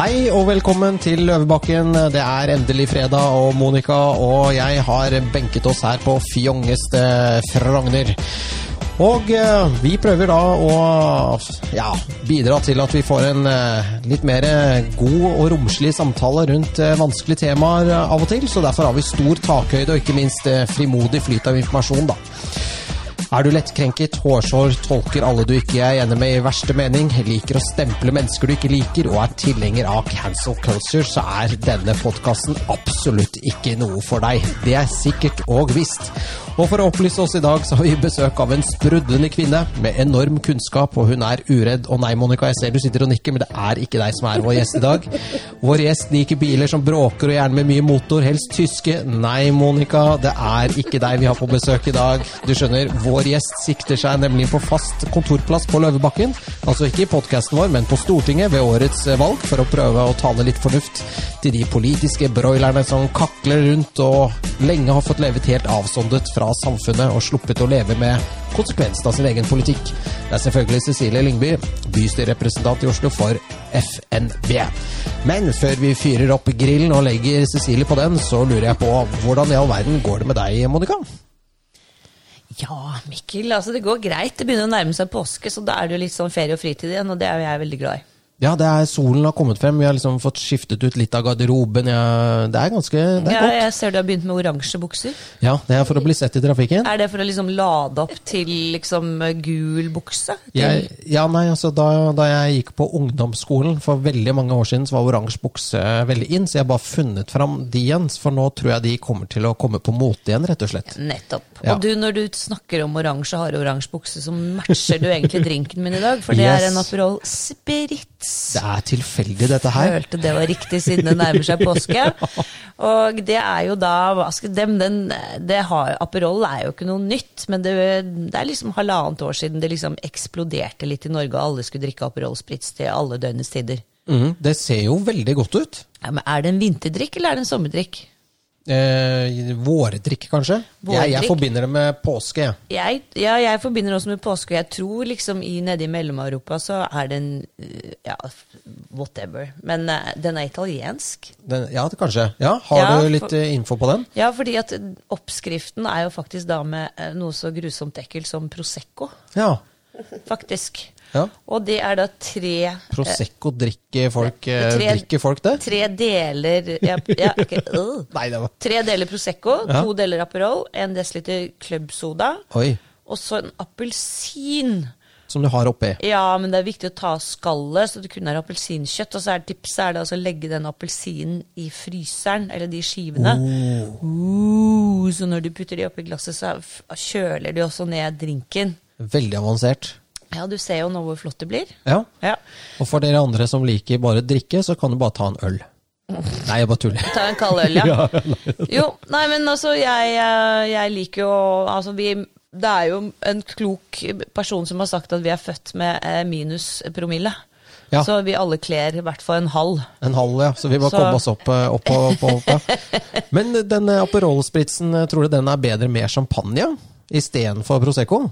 Hei og velkommen til Løvebakken. Det er endelig fredag, og Monica og jeg har benket oss her på fjongeste Frogner. Og eh, vi prøver da å ja, bidra til at vi får en eh, litt mer god og romslig samtale rundt eh, vanskelige temaer av og til. Så derfor har vi stor takhøyde og ikke minst eh, frimodig flyt av informasjon, da. Er du lettkrenket, hårsår, tolker alle du ikke er enig med i verste mening, liker å stemple mennesker du ikke liker, og er tilhenger av cancel culture, så er denne podkasten absolutt ikke noe for deg. Det er sikkert og visst. Og for å opplyse oss i dag, så har vi besøk av en sprudlende kvinne med enorm kunnskap, og hun er uredd. Og nei, Monica, jeg ser du sitter og nikker, men det er ikke deg som er vår gjest i dag. Vår gjest liker biler som bråker og gjerne med mye motor, helst tyske. Nei, Monica, det er ikke deg vi har på besøk i dag. Du skjønner, vår gjest sikter seg nemlig på fast kontorplass på Løvebakken. Altså ikke i podkasten vår, men på Stortinget ved årets valg, for å prøve å tale litt fornuft til de politiske broilerne som kakler rundt og lenge har fått levet helt avsondet fra samfunnet og sluppet å leve med konsekvensen av sin egen politikk. Det er selvfølgelig Cecilie Lyngby, bystyrerepresentant i Oslo for FNB. Men før vi fyrer opp grillen og legger Cecilie på den, så lurer jeg på hvordan i all verden går det med deg, Monica? Ja, Mikkel. Altså det går greit. Det begynner å nærme seg påske, så da er det jo litt sånn ferie og fritid igjen, og det er jeg veldig glad i. Ja, det er solen har kommet frem. Vi har liksom fått skiftet ut litt av garderoben. Ja, det er ganske det er Ja, godt. jeg ser du har begynt med oransje bukser. Ja, det er for å bli sett i trafikken. Er det for å liksom lade opp til liksom gul bukse? Jeg, ja, nei, altså da, da jeg gikk på ungdomsskolen for veldig mange år siden, så var oransje bukse veldig inn, så jeg har bare funnet fram de igjen. For nå tror jeg de kommer til å komme på mote igjen, rett og slett. Nettopp. Ja. Og du, når du snakker om oransje, har oransje bukse, så matcher du egentlig drinken min i dag. For det Yes. er en Aperol Spritz. Det er tilfeldig, dette her. Følte det var riktig siden det nærmer seg påske. Og det er jo da dem, den, det har, Aperol er jo ikke noe nytt, men det, det er liksom halvannet år siden det liksom eksploderte litt i Norge, og alle skulle drikke Aperol Spritz til alle døgnets tider. Mm, det ser jo veldig godt ut. Ja, men Er det en vinterdrikk, eller er det en sommerdrikk? Eh, vårdrikk, kanskje? Jeg, jeg forbinder det med påske. jeg. Ja, jeg forbinder også med påske. Jeg tror liksom i nede i Mellom-Europa så er den uh, Ja, whatever. Men uh, den er italiensk. Den, ja, det kanskje. Ja, Har Ja, du litt for- eh, info på den? Ja, fordi at oppskriften er jo faktisk da med eh, noe så grusomt ekkelt som Prosecco. Ja. Faktisk. Ja. Og det er da tre Prosecco drikker folk, eh, Tre- drikker folk det? Tre deler ja, ja, okay, uh. Nei, det var Tre deler Prosecco, to deler Aperol, en desiliter klubbsoda, og så en appelsin. Som du har oppi. Ja, men det er viktig å ta skallet, så du kun har appelsinkjøtt. Og så er tipset er det altså å legge den appelsinen i fryseren, eller de skivene. Uh, så når du putter de oppi glasset, så kjøler de også ned drinken. Veldig avansert. Ja, du ser jo nå hvor flott det blir. Ja. Ja. Og for dere andre som liker bare drikke, så kan du bare ta en øl. Nei, jeg bare tuller. Ta en kald øl, ja. Jo, nei, men altså, jeg, eh, jeg liker jo Altså, vi Det er jo en klok person som har sagt at vi er født med minuspromille. minus promille. Ja. Så vi alle kler i hvert fall en halv. En halv, ja. Så vi må Så- komme oss opp, eh, opp, opp, opp. Men denne Aperol-spritsen, eh, tror du den er bedre med champagne istedenfor Prosecco?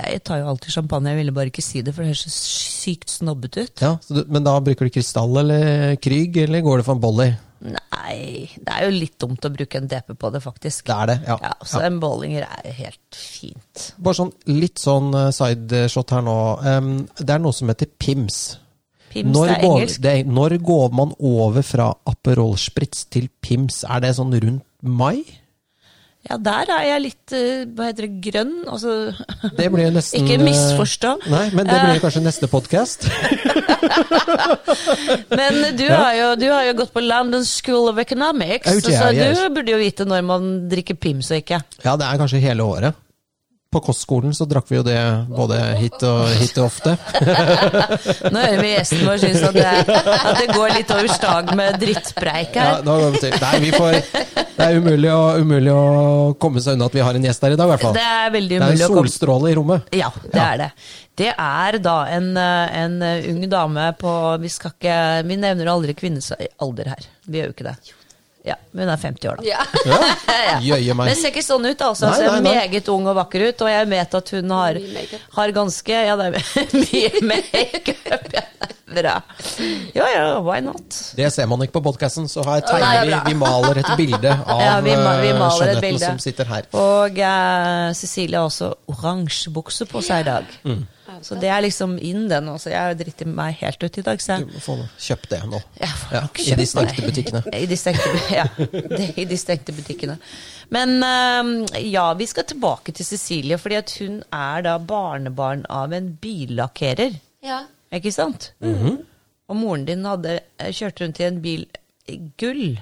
Jeg tar jo alltid champagne, jeg ville bare ikke si det, for det høres så sykt snobbete ut. Ja, du, Men da bruker du krystall eller Krüg, eller går det for en Bolly? Nei, det er jo litt dumt å bruke en DP på det, faktisk. Det er det, ja. Ja, så ja. en Bollinger er helt fint. Bare sånn litt sånn eh, sideshot her nå. Um, det er noe som heter PIMS. Pims Når er går, engelsk. det, når går man over fra Aperol Spritz til PIMS? Er det sånn rundt mai? Ja, der er jeg litt, eh, hva heter det, grønn. Altså, Det blir nesten ikke eh, misforstå. Nei, men det blir kanskje neste podkast. Men du, har jo, du har jo gått på London School of Economics, yeah, så yes. du burde jo vite når man drikker Pims og ikke. Ja, det er kanskje hele året. På kostskolen så drakk vi jo det både hit og, hit og ofte. Nå hører vi gjesten vår synes at det, at det går litt over stag med drittpreik her. Ja. Nei, vi får, det er umulig å, umulig å komme seg unna at vi har en gjest her i dag, i hvert fall. Det er veldig umulig Det er en solstråle i rommet. Ja, det er det. Det er da en, en ung dame på Vi skal ikke Vi nevner aldri kvinnes alder her. Vi gjør jo ikke det. Ja, men hun er 50 år, da. Ja. Ja. Jøye meg. Men ser ikke sånn ut, altså. Nei, Ser nei, nei. meget ung og vakker ut. Og jeg vet at hun har, har ganske Ja, det er mye makeup. Bra. Ja ja, why not? Det ser man ikke på podkasten, så her tegner vi. Vi maler et bilde av Ja, vi vi eh, skjønnheten bilde. som sitter her. Og eh, Cecilie har også oransje bukse på seg i dag. Mm. Så det er liksom inn den. Også. Jeg har dritt meg helt ut i dag, så Du må få kjøpt det nå. Ja, I de stengte butikkene. I de stengte, ja, i de stengte butikkene. Men eh, ja, vi skal tilbake til Cecilie, fordi hun er da barnebarn av en billakkerer. Ja. Ikke sant? Mhm. Og moren din hadde eh, kjørt rundt i en bil i gull.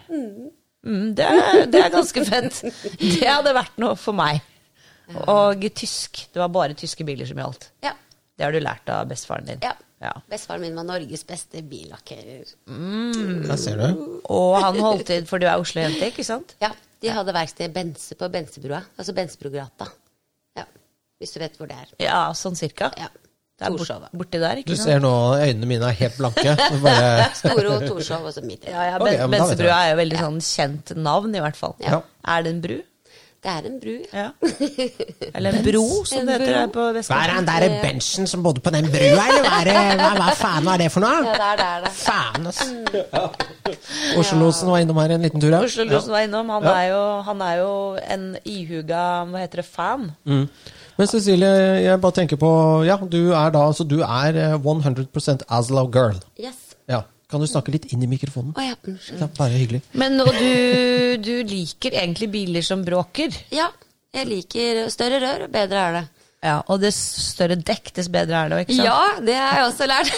Mm, det, er, det er ganske fett. Det hadde vært noe for meg. Og tysk. Det var bare tyske biler som gjaldt. ja. Det har du lært av bestefaren din. ja. Ja. Bestefaren min var Norges beste billakkerer. Der ser du. Og han holdt til, for du er Oslo-jente, ikke sant? Ja, de hadde verksted i Bense på Bensebrua, altså Bensebrogata. Ja, hvis du vet hvor det er. Ja, sånn cirka. Ja. Det er Torshov. bort, borti der, ikke sant? Du ser nå øynene mine er helt blanke. Bare, Storo, Torshov og så midt i. Ja, ja, ben, da jeg Bensebrua er jo veldig sånn kjent navn, i hvert fall. Ja. Er det en bru? Det er en bru. Ja. Eller en bro, som En det heter her på hva er der benchen som bodde på den brua, eller hva, er det, hva, hva faen var det for noe? Ja, det er der, det. Faen, altså. Oslo-losen var innom her en liten tur, ja. Oslo Losen var innom. Han, Ja. er jo, han er jo en ihuga hva heter det, fan. Mm. Men Cecilie, jeg bare tenker på Ja, du er da altså du er eh, 100% Aslo girl. Yes. Ja. Kan du snakke litt inn i mikrofonen? Å ja, unnskyld. Ja, bare hyggelig. Men og du, du liker egentlig biler som bråker. Ja, jeg liker større rør, bedre er det. Ja, Og dess større dekk, dess bedre er det. Ikke sant? Ja, det har jeg også lært.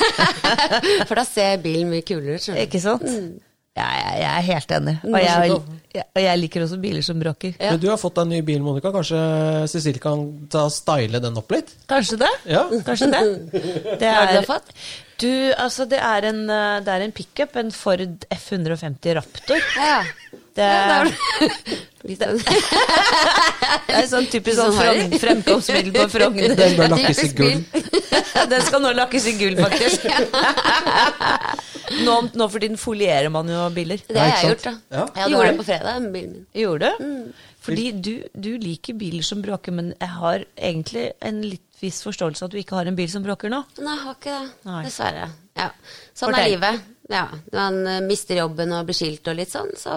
For da ser bilen mye kulere ut. Ikke sant? Ja, jeg, jeg er helt enig. Og jeg, og jeg liker også biler som bråker. Ja. Men du har fått deg en ny bil, Monica. Kanskje Cecilie kan ta style den opp litt? Kanskje det? Ja. Kanskje det. det er? Du, altså, det er en, eh, det er en pickup, en Ford F150 Raptor. Ja, Det da er, det er sånn typisk sånn Sånn frem, fremkomstmiddel på Frogner. Den bør lakkes i gull. Den skal nå lakkes i gull, faktisk. Nå, nå for tiden folierer man jo biler. Det har jeg gjort, da. Ja. Jeg gjorde det på fredag bilen min. Gjorde du? Fordi du, du liker biler som bråker, men jeg har egentlig en litt viss forståelse at du ikke har en bil som bråker nå. Nei, jeg har ikke det. Dessverre. Ja. Sånn Fortell. er livet. Ja. Man eh, mister jobben og blir skilt og litt sånn. Så.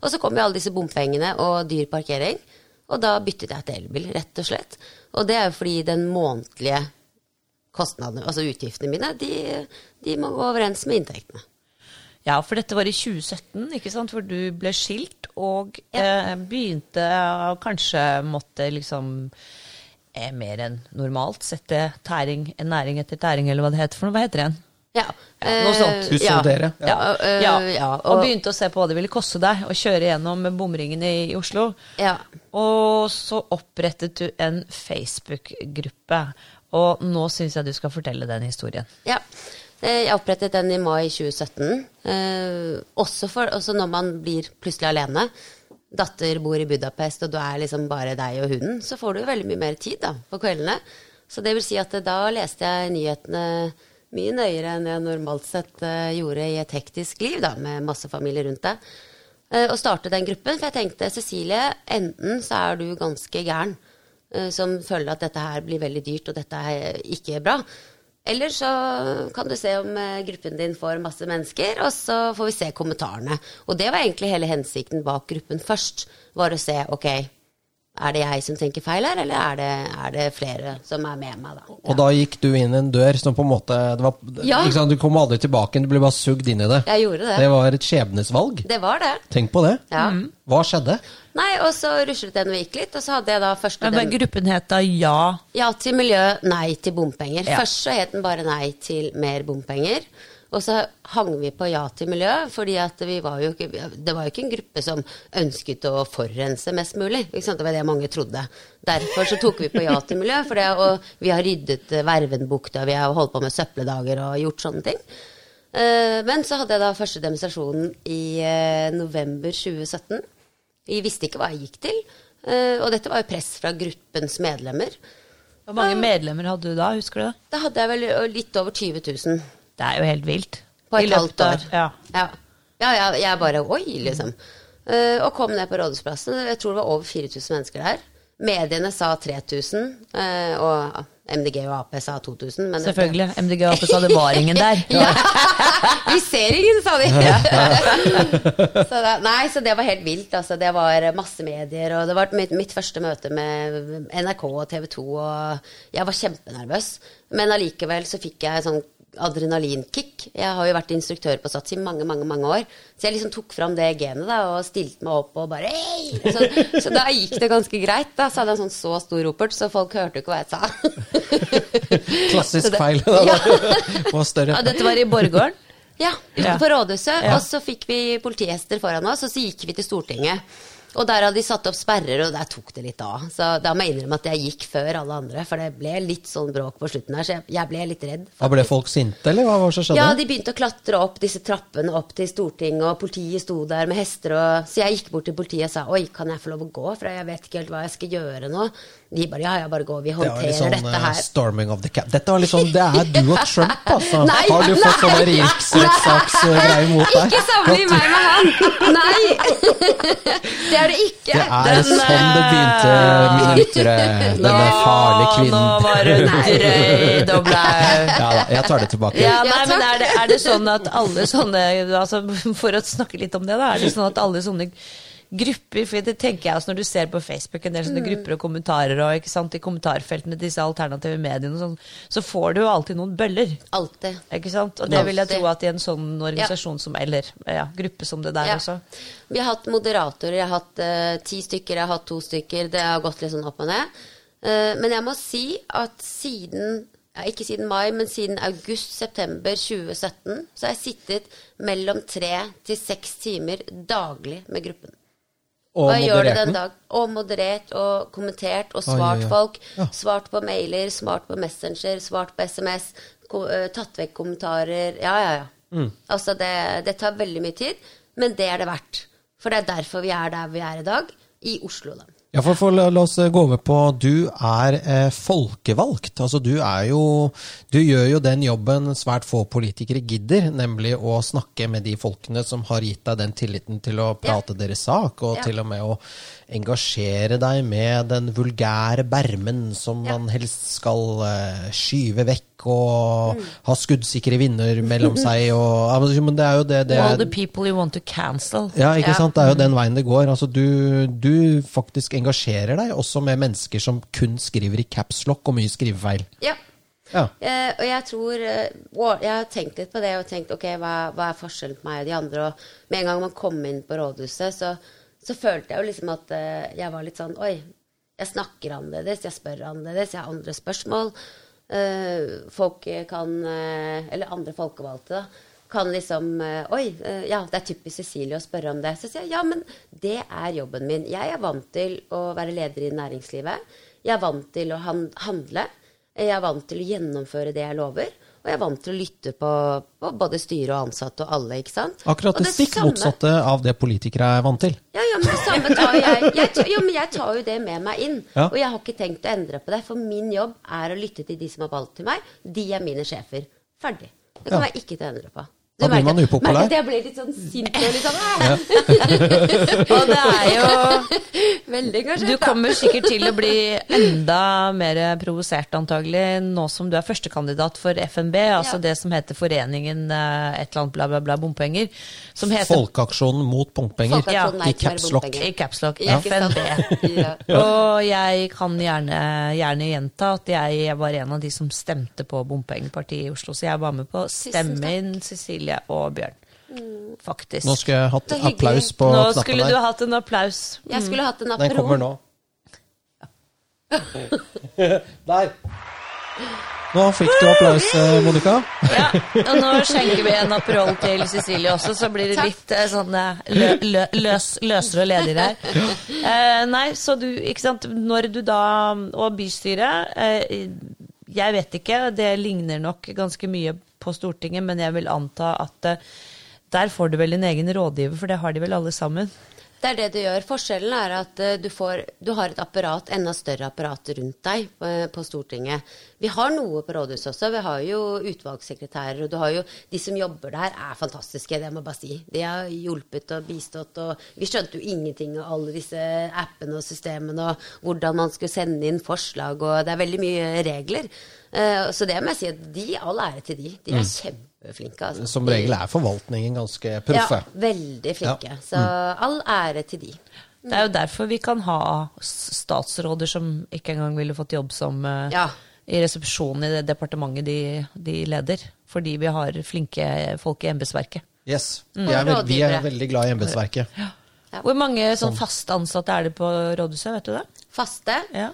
Og så kommer jo alle disse bompengene og dyr parkering. Og da byttet jeg til elbil, rett og slett. Og det er jo fordi den månedlige kostnadene, altså utgiftene mine, de, de må gå overens med inntektene. Ja, for dette var i 2017, ikke sant? Hvor du ble skilt og eh, begynte kanskje måtte liksom eh, mer enn normalt sette tæring, en næring etter tæring, eller hva det heter for noe. Hva heter det igjen? Ja, Ja, noe eh, sånt. Husholdere. Ja, ja, øh, ja, ja, og, og, begynte å se på hva det ville koste deg å kjøre gjennom bomringene i, i Oslo. ja. Og så opprettet du en Facebook-gruppe. Og nå syns jeg du skal fortelle den historien. Ja. Eh, Jeg opprettet den i mai 2017. Eh, også, for, også når man blir plutselig alene. Datter bor i Budapest, og du er liksom bare deg og hunden. Så får du veldig mye mer tid da, på kveldene. Så det vil si at eh, da leste jeg nyhetene mye nøyere enn jeg normalt sett eh, gjorde i et hektisk liv, da, med masse familie rundt deg. Eh, og starte den gruppen, for jeg tenkte Cecilie, enten så er du ganske gæren eh, som føler at dette her blir veldig dyrt, og dette er ikke bra. Eller så kan du se om eh, gruppen din får masse mennesker, og så får vi se kommentarene. Og det var egentlig hele hensikten bak gruppen først, var å se ok, er det jeg som tenker feil her, eller er det, er det flere som er med meg, da? Og da gikk du inn en dør som på en måte det var, Ja. sant, Du kom aldri tilbake, du ble bare sugd inn i det. Jeg gjorde det. Det var et skjebnesvalg. Det var det. Tenk på det. Ja. Hva skjedde? Nei, og så ruslet den og gikk litt, og så hadde jeg da første Men den gruppen het da Ja. Ja til miljø, nei til bompenger. Ja. Først så het den bare nei til mer bompenger. Og så hang vi på ja til miljø, fordi var jo det var jo ikke en gruppe som ønsket å forurense mest mulig. Det var det mange trodde. Derfor så tok vi på ja til miljø, for det, og vi har ryddet Vervenbukta, vi har holdt på med søppeldager og gjort sånne ting. Eh, Men så hadde jeg da første demonstrasjonen i eh, november 2017. Vi visste ikke hva jeg gikk til. eh, Og dette var jo press fra gruppens medlemmer. Hvor mange medlemmer hadde du da, husker du det? Da hadde jeg vel litt over 20 000 Det er jo helt vilt. på et halvt år. Ja. ja. ja, ja, jeg bare oi, liksom. Uh, og kom ned på Rådhusplassen. Jeg tror det var over 4000 mennesker der. Mediene sa 3000, uh, og MDG og Ap sa 2000. Men Selvfølgelig. MDG og Ap sa det var ingen der. Ja. Vi ser ingen, sa de. så da, nei, så det var helt vilt. Altså. Det var masse medier, og det var mitt, mitt første møte med NRK og TV 2, og jeg var kjempenervøs. Men allikevel så fikk jeg sånn adrenalinkick. Jeg har jo vært instruktør på Sats i mange, mange mange år. Så jeg liksom tok fram det genet da, og stilte meg opp og bare Hei! Så, så, da gikk det ganske greit. Da så hadde jeg en sånn så stor ropert, så folk hørte jo ikke hva jeg sa. Klassisk det, feil. Ja. Større. Ja, dette var i Borggården? Ja, utenfor Ja. på rådhuset. Ja. Og så fikk vi politihester foran oss, og så gikk vi til Stortinget. Og der hadde de satt opp sperrer, og der tok det litt av. Så da må jeg innrømme at jeg gikk før alle andre, for det ble litt sånn bråk på slutten her, så jeg, jeg ble litt redd. Da ble folk sinte, eller hva var det som skjedde? Ja, de begynte å klatre opp disse trappene opp til Stortinget, og politiet sto der med hester og Så jeg gikk bort til politiet og sa oi, kan jeg få lov å gå, for jeg vet ikke helt hva jeg skal gjøre nå. De bare ja, ja, bare gå, vi Det håndterer litt sånn dette eh, her. storming of the cap. Dette var litt sånn, Det er du og Trump, altså. Nei, Har du fått sånne riksrettssaksgreier mot deg? Ikke sammenlign meg med han! Nei! Det er det ikke. Det er Den, sånn det begynte, eh, mine lyttere. Denne farlige kvinnen. Nå var hun drøyd og blau. Ja da, jeg tar det tilbake. Ja, nei, men er det, er det sånn at alle sånne altså, For å snakke litt om det, da. Er det sånn at alle sånne grupper For det tenker jeg også når du ser på Facebook en del sånne grupper og kommentarer og ikke sant, i kommentarfeltene disse alternative mediene og sånn, så får du jo alltid noen bøller. Alltid. Ikke sant? Og det vil jeg tro at i en sånn organisasjon som Eller ja, gruppe som det der Ja. også. Vi har hatt moderatorer. Jeg har hatt uh, ti stykker, jeg har hatt to stykker. Det har gått litt sånn opp og ned. Uh, men jeg må si at siden ja, ikke siden mai, men siden august-september 2017, så har jeg sittet mellom tre til seks timer daglig med gruppen. Og Hva gjør du den dag? Og moderert og kommentert og svart oi. folk. Ja. Svart på mailer, svart på Messenger, svart på SMS. Eh, tatt vekk kommentarer. Ja, ja, ja. Mm. Altså, det, det tar veldig mye tid, men det er det verdt. For det er derfor vi er der vi er i dag, i Oslo, da. Ja, for, for la, oss gå over på Du er eh, folkevalgt. Altså du er jo Du gjør jo den jobben svært få politikere gidder, nemlig å snakke med de folkene som har gitt deg den tilliten til å prate deres sak, og Ja. til og med å engasjere deg med den vulgære bermen som Ja. man helst skal uh, skyve vekk og Mm. ha skuddsikre vinner mellom seg og ja, men- det er jo det, det All the people you want to cancel. ja, ikke Ja. sant? Det er jo den veien det går. Altså, du, du faktisk engasjerer deg også med mennesker som kun skriver i capslock og mye skrivefeil. Ja. Ja. Eh, og jeg tror eh, og Jeg har tenkt litt på det og tenkt ok, hva, hva er forskjellen på meg og de andre? Og med en gang man kom inn på rådhuset, så, så følte jeg jo liksom at eh, jeg var litt sånn Oi, jeg snakker annerledes, jeg spør annerledes, jeg har andre spørsmål. Eh, folk kan eh, Eller andre folkevalgte, da. Kan liksom Oi, ja, det er typisk Cecilie å spørre om det. Så sier jeg ja, men det er jobben min. Jeg er vant til å være leder i næringslivet. Jeg er vant til å handle. Jeg er vant til å gjennomføre det jeg lover. Og jeg er vant til å lytte på, på både styre og ansatte og alle, ikke sant. Akkurat Og det stikk samme- motsatte av det politikere er vant til. Ja, ja, men det samme tar jeg. jeg jo, men jeg tar jo det med meg inn. Ja. Og jeg har ikke tenkt å endre på det, for min jobb er å lytte til de som har valgt til meg. De er mine sjefer. Ferdig. Det kan Ja. jeg ikke til å endre på. Da blir man upopulær. merker jeg ble litt sånn sint og litt sånn ja. Og det er jo Veldig kanskje. Du kommer sikkert til å bli enda mer provosert antagelig nå som du er førstekandidat for FNB, altså Ja. det som heter Foreningen eh, et eller annet bla, bla, bla bompenger. Som heter Folkeaksjonen mot bompenger. Folkeaksjonen Ja, i capslock. i capslock. Ja. FNB. Ja. Og jeg kan gjerne, gjerne gjenta at jeg var en av de som stemte på bompengepartiet i Oslo. Så jeg var med på å stemme inn Cecilie og Bjørn. Faktisk. Nå skulle jeg hatt applaus på knappen der. Nå skulle du der. hatt en applaus. Jeg skulle hatt en Den kommer nå. Der. Nå fikk du applaus, eh, Monica. Ja, og nå skjenker vi en Aperol til Cecilie også, så blir det Takk. litt eh, sånn eh, lø, lø, løs, løsere og ledigere her. Eh, nei, så du, ikke sant, når du da Og bystyret eh, Jeg vet ikke, det ligner nok ganske mye på Stortinget, men jeg vil anta at eh, der får du vel en egen rådgiver, for det har de vel alle sammen? Det er det du gjør. Forskjellen er at eh, du, får, du har et apparat, enda større apparat rundt deg eh, på Stortinget. Vi har noe på rådhuset også. Vi har jo utvalgssekretærer. Og du har jo de som jobber der, er fantastiske, det må jeg bare si. De har hjulpet og bistått. Og vi skjønte jo ingenting av alle disse appene og systemene og hvordan man skulle sende inn forslag, og det er veldig mye regler. Eh, Så det må jeg si at de, all ære til de. De er kjempeflinke. Altså. Som regel er forvaltningen ganske proffe. Ja, veldig flinke. Ja. Mm. Så all ære til de. Det er jo derfor vi kan ha statsråder som ikke engang ville fått jobb som eh, Ja. i resepsjonen i det departementet de, de leder. Fordi vi har flinke folk i embetsverket. Yes. Mm. Vi, er veld, vi er veldig glad i embetsverket. Ja. Hvor mange sånn fast ansatte er det på rådhuset, vet du det? Faste. Ja.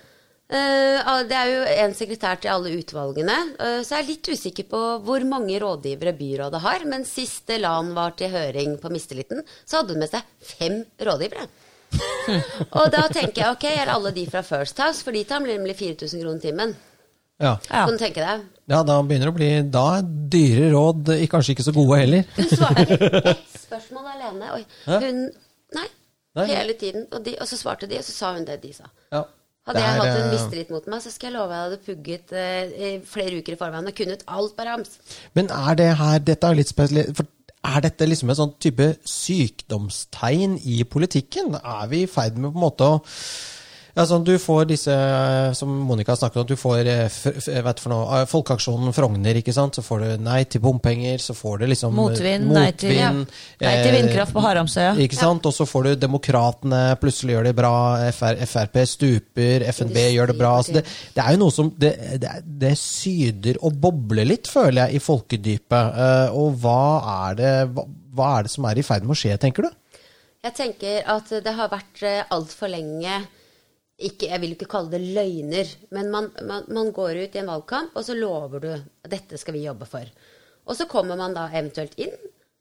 Eh, det er jo en sekretær til alle utvalgene. eh, så jeg er litt usikker på hvor mange rådgivere byrådet har. Men sist LAN var til høring på mistilliten, så hadde hun med seg fem rådgivere. og da tenker jeg ok, er alle de fra First House? For de tar nemlig 4000 kroner timen. Ja. Ja. Kan du tenke deg? ja, da begynner det å bli Da er dyre råd eh, kanskje ikke så gode heller. Hun svarer ett spørsmål alene. Oi. Hun Nei. Nei. Hele tiden. Og, de, og så svarte de, og så sa hun det de sa. Ja. Hadde er, jeg hatt en eh, mistillit mot meg, så skal jeg love at jeg hadde pugget eh, flere uker i forveien og kunnet alt på rams. Men er det her Dette er litt spesielt. Er dette liksom en sånn type sykdomstegn i politikken? Er vi i ferd med på en måte å ja, sånn, Du får disse, som Monica snakket om, du får eh, f, vet for noe, eh, Folkeaksjonen Frogner, ikke sant? Så får du nei til bompenger, så får du liksom Motvind, Motvind, nei til- ja. Nei til eh, vindkraft på Haramsøya. Ikke sant? Og så får du Demokratene, plutselig gjør det bra, FR, Frp stuper, FNB gjør det bra. Altså det, det er jo noe som det, det, det syder og bobler litt, føler jeg, i folkedypet. Eh, og hva er, det, hva, hva er det som er i ferd med å skje, tenker du? Jeg tenker at det har vært eh, altfor lenge ikke, Jeg vil ikke kalle det løgner, men man, man, man går ut i en valgkamp, og så lover du at dette skal vi jobbe for. Og så kommer man da eventuelt inn,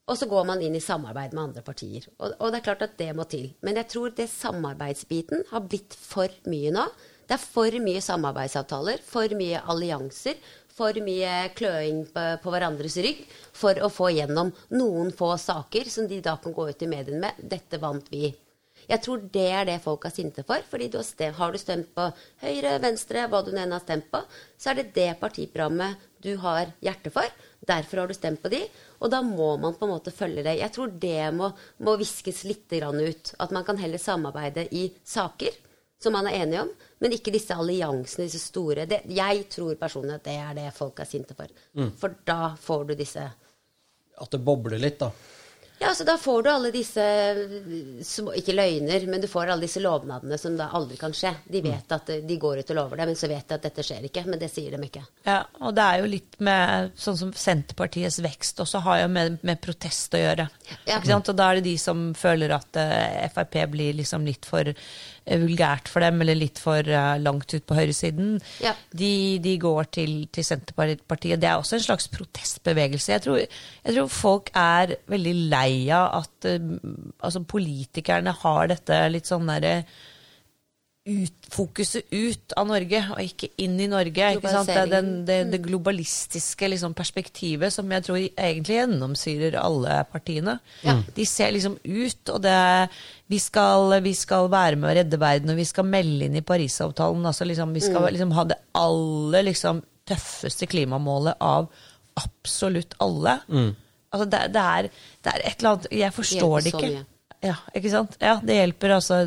og så går man inn i samarbeid med andre partier. Og, og det er klart at det må til. Men jeg tror det samarbeidsbiten har blitt for mye nå. Det er for mye samarbeidsavtaler, for mye allianser, for mye kløing på, på hverandres rygg for å få gjennom noen få saker som de da kan gå ut i mediene med. 'Dette vant vi'. Jeg tror det er det folk er sinte for. fordi du har, stemt, har du stemt på Høyre, Venstre, hva du enn har stemt på, så er det det partiprogrammet du har hjerte for. Derfor har du stemt på de, og da må man på en måte følge det. Jeg tror det må, må viskes litt grann ut. At man kan heller samarbeide i saker som man er enige om, men ikke disse alliansene, disse store. Det, jeg tror personlig at det er det folk er sinte for. For da får du disse At det bobler litt, da. Ja, så da får du alle disse små, Ikke løgner, men du får alle disse lovnadene som da aldri kan skje. De vet at de går ut og lover det, men så vet de at dette skjer ikke. Men det sier de ikke. Ja, og det er jo litt med sånn som Senterpartiets vekst også har jo med, med protest å gjøre. Ja. Og da er det de som føler at eh, Frp blir liksom litt for eh, vulgært for dem, eller litt for eh, langt ut på høyresiden. Ja. De, de går til, til Senterpartiet. Det er også en slags protestbevegelse. Jeg tror, jeg tror folk er veldig lei av at eh, altså politikerne har dette litt sånn derre ut, fokuset ut av Norge, og ikke inn i Norge. Det, den, det, det globalistiske liksom, perspektivet som jeg tror egentlig gjennomsyrer alle partiene. De ser liksom ut, og det vi skal, vi skal være med å redde verden, og vi skal melde inn i Parisavtalen. Altså, liksom, vi skal liksom, ha det aller liksom, tøffeste klimamålet av absolutt alle. Altså, det, det, er, det er et eller annet Jeg forstår det ikke. Ja, ikke sant? Ja, det hjelper altså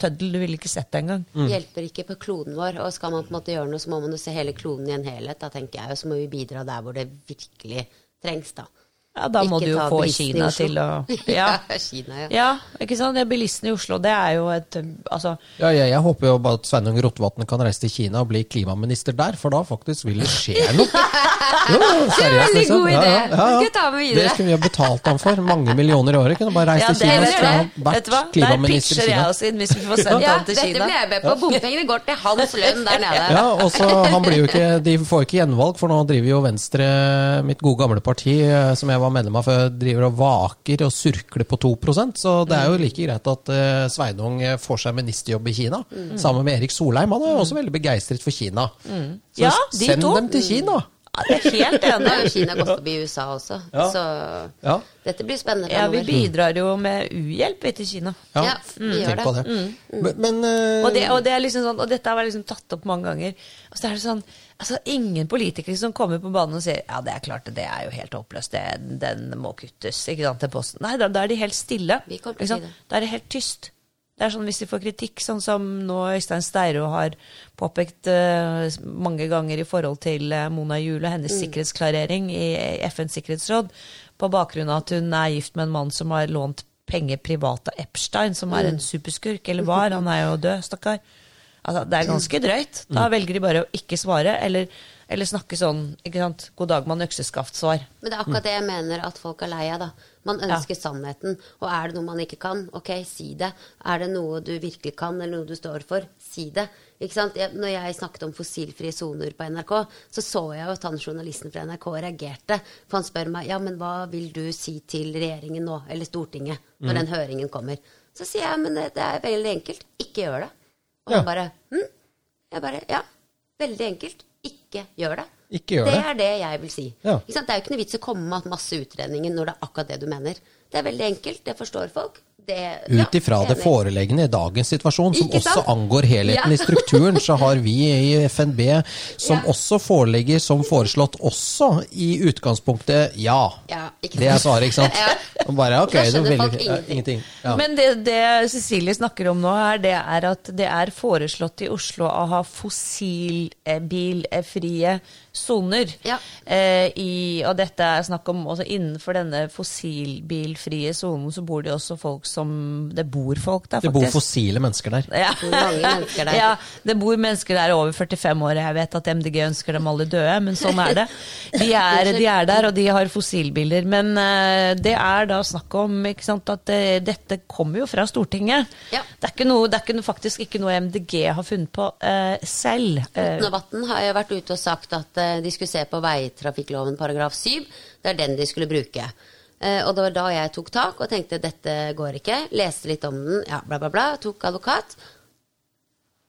tøddel du ville ikke sett det engang. Hjelper ikke på kloden vår. Og skal man på en måte gjøre noe, så må man jo se hele kloden i en helhet. Da tenker jeg, og så må vi bidra der hvor det virkelig trengs, da. Ja, da må du jo få Kina til å Ja, ja Kina, ja. ja ikke sant? Det er bilisten i Oslo, det er jo et Altså, Ja, jeg, jeg håper jo bare at Sveinung Rotevatn kan reise til Kina og bli klimaminister der, for da faktisk vil det skje noe. Jo, er seriøst, veldig god idé. Det skal jeg ta med videre. Det skulle vi ha betalt ham for. Mange millioner i året. Kunne bare reist ja, til Kina og vet skulle ha vært klimaminister i Kina. Der i pitcher jeg oss inn hvis vi får sendt Ja, han til dette Kina. blir jeg med på. Bompengene går til hans lønn der nede. Ja, og så han blir jo ikke, De får ikke gjenvalg, for nå driver jo Venstre, mitt gode gamle parti, eh, som jeg var medlem av før, driver og vaker og surkler på 2% Så det er jo like greit at eh, Sveinung eh, får seg ministerjobb i Kina, sammen med Erik Solheim. Han er jo også veldig begeistret for Kina. Så Ja, de send to. dem til Kina! Ja, det er helt enig. Kina gått forbi USA også, Ja. så Ja, dette blir spennende Ja, vi bidrar jo med uhjelp til Kina. ja, gjør tenk på det. Mm. Men, men eh, Og, det, og, det er liksom sånn, og dette har vært liksom tatt opp mange ganger. Og så er det sånn, altså Ingen politikere som kommer på banen og sier ja, det er klart, det er jo helt håpløst, det, den må kuttes. ikke sant, til posten. Nei, da, da er de helt stille. Vi til si det. Da er det helt tyst. Det er sånn Hvis de får kritikk, sånn som nå Øystein Steiro har påpekt uh, mange ganger i forhold til eh, Mona Juel og hennes sikkerhetsklarering i FNs sikkerhetsråd, på bakgrunn av at hun er gift med en mann som har lånt penger privat av Epstein, som er en superskurk, eller var. Han er jo død, stakkar. Altså, det er ganske drøyt. Da velger de bare å ikke svare, eller, eller snakke sånn ikke sant? God dag, mann, økseskaft-svar. Men det er akkurat det jeg mener at folk er lei av, da. Man ønsker sannheten. Og er det noe man ikke kan, ok, si det. Er det noe du virkelig kan, eller noe du står for, si det. Ikke sant? Jeg, når jeg snakket om fossilfrie soner på NRK, så så jeg jo at han journalisten fra NRK reagerte. For han spør meg ja, men hva vil du si til regjeringen nå, eller Stortinget, når den høringen kommer. Så sier jeg men det, det er veldig enkelt. Ikke gjør det. Og Ja. han bare hm? Jeg bare ja, veldig enkelt. Ikke gjør det. Ikke gjør det det. er det jeg vil si. Ja. Det er jo ikke noe vits å komme med masse utredninger når det er akkurat det du mener. Det er veldig enkelt, det forstår folk. Det, Ut ifra det enig. foreliggende i dagens situasjon, som også angår helheten Ja. i strukturen, så har vi i FNB, som Ja. også foreligger som foreslått, også i utgangspunktet ja. Ja, Det er svaret, ikke sant? Ja. Bare, ok, Da det skjønner vil- folk ja, ingenting. Ja. Men det, det Cecilie snakker om nå, her, det er at det er foreslått i Oslo å ha fossilbilfrie soner. Ja. Eh, og dette er snakk om også innenfor denne fossilbilfrie sonen, så bor det også folk som Det bor folk der, Det bor fossile mennesker der. Ja. Mennesker der? Ja, det bor mennesker der over 45 år. Jeg vet at MDG ønsker dem alle døde, men sånn er det. De er, de er der, og de har fossilbiler. Men eh, det er da snakk om ikke sant, at eh, dette kommer jo fra Stortinget. Ja. Det er, ikke noe, det er ikke faktisk ikke noe MDG har funnet på eh, selv. Eh, Otnevatn har jo vært ute og sagt at eh, de skulle se på veitrafikkloven paragraf 7. Det er den de skulle bruke. Eh, og det var da jeg tok tak og tenkte dette går ikke. Leste litt om den, ja, bla, bla, bla. Tok advokat.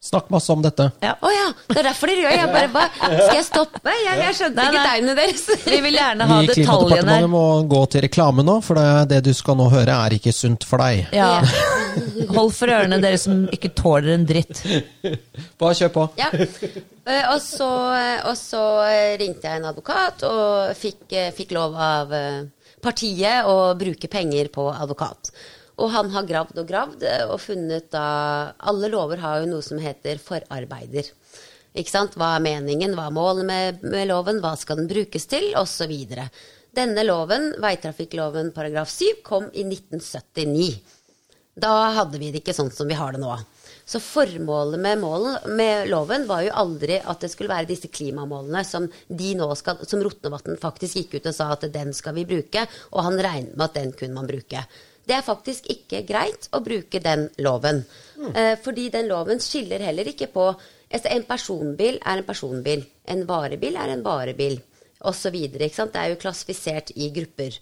Snakk masse om dette. ja. Å ja, det er derfor dere gjør Jeg bare, bare Skal jeg stoppe? Jeg, jeg skjønte ikke tegnene deres. Vi vil gjerne ha Vi i detaljene. Klimadepartementet må gå til reklame nå, for det, det du skal nå høre, er ikke sunt for deg. Ja. Hold for ørene, dere som ikke tåler en dritt. Bare kjør på. Ja. Eh, Og så, og så eh, ringte jeg en advokat og fikk, eh, fikk lov av eh, partiet å bruke penger på advokat. Og han har gravd og gravd eh, og funnet da Alle lover har jo noe som heter forarbeider. Ikke sant? Hva er meningen, hva er målet med, med loven, hva skal den brukes til, osv. Denne loven, veitrafikkloven paragraf 7, kom i 1979. Da hadde vi det ikke sånn som vi har det nå. Så formålet med, målen, med loven var jo aldri at det skulle være disse klimamålene som de skal, som Rotnevatn faktisk gikk ut og sa at den skal vi bruke, og han regnet med at den kunne man bruke. Det er faktisk ikke greit å bruke den loven. Eh, fordi den loven skiller heller ikke på altså En personbil er en personbil. En varebil er en varebil. Videre. Det er jo klassifisert i grupper.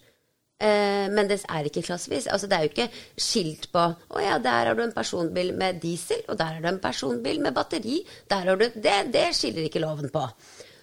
Eh, men det er ikke klassevis. Altså, det er jo ikke skilt på Å ja, der har du en personbil med diesel, og der har du en personbil med batteri. Der har du, det, det skiller ikke loven på.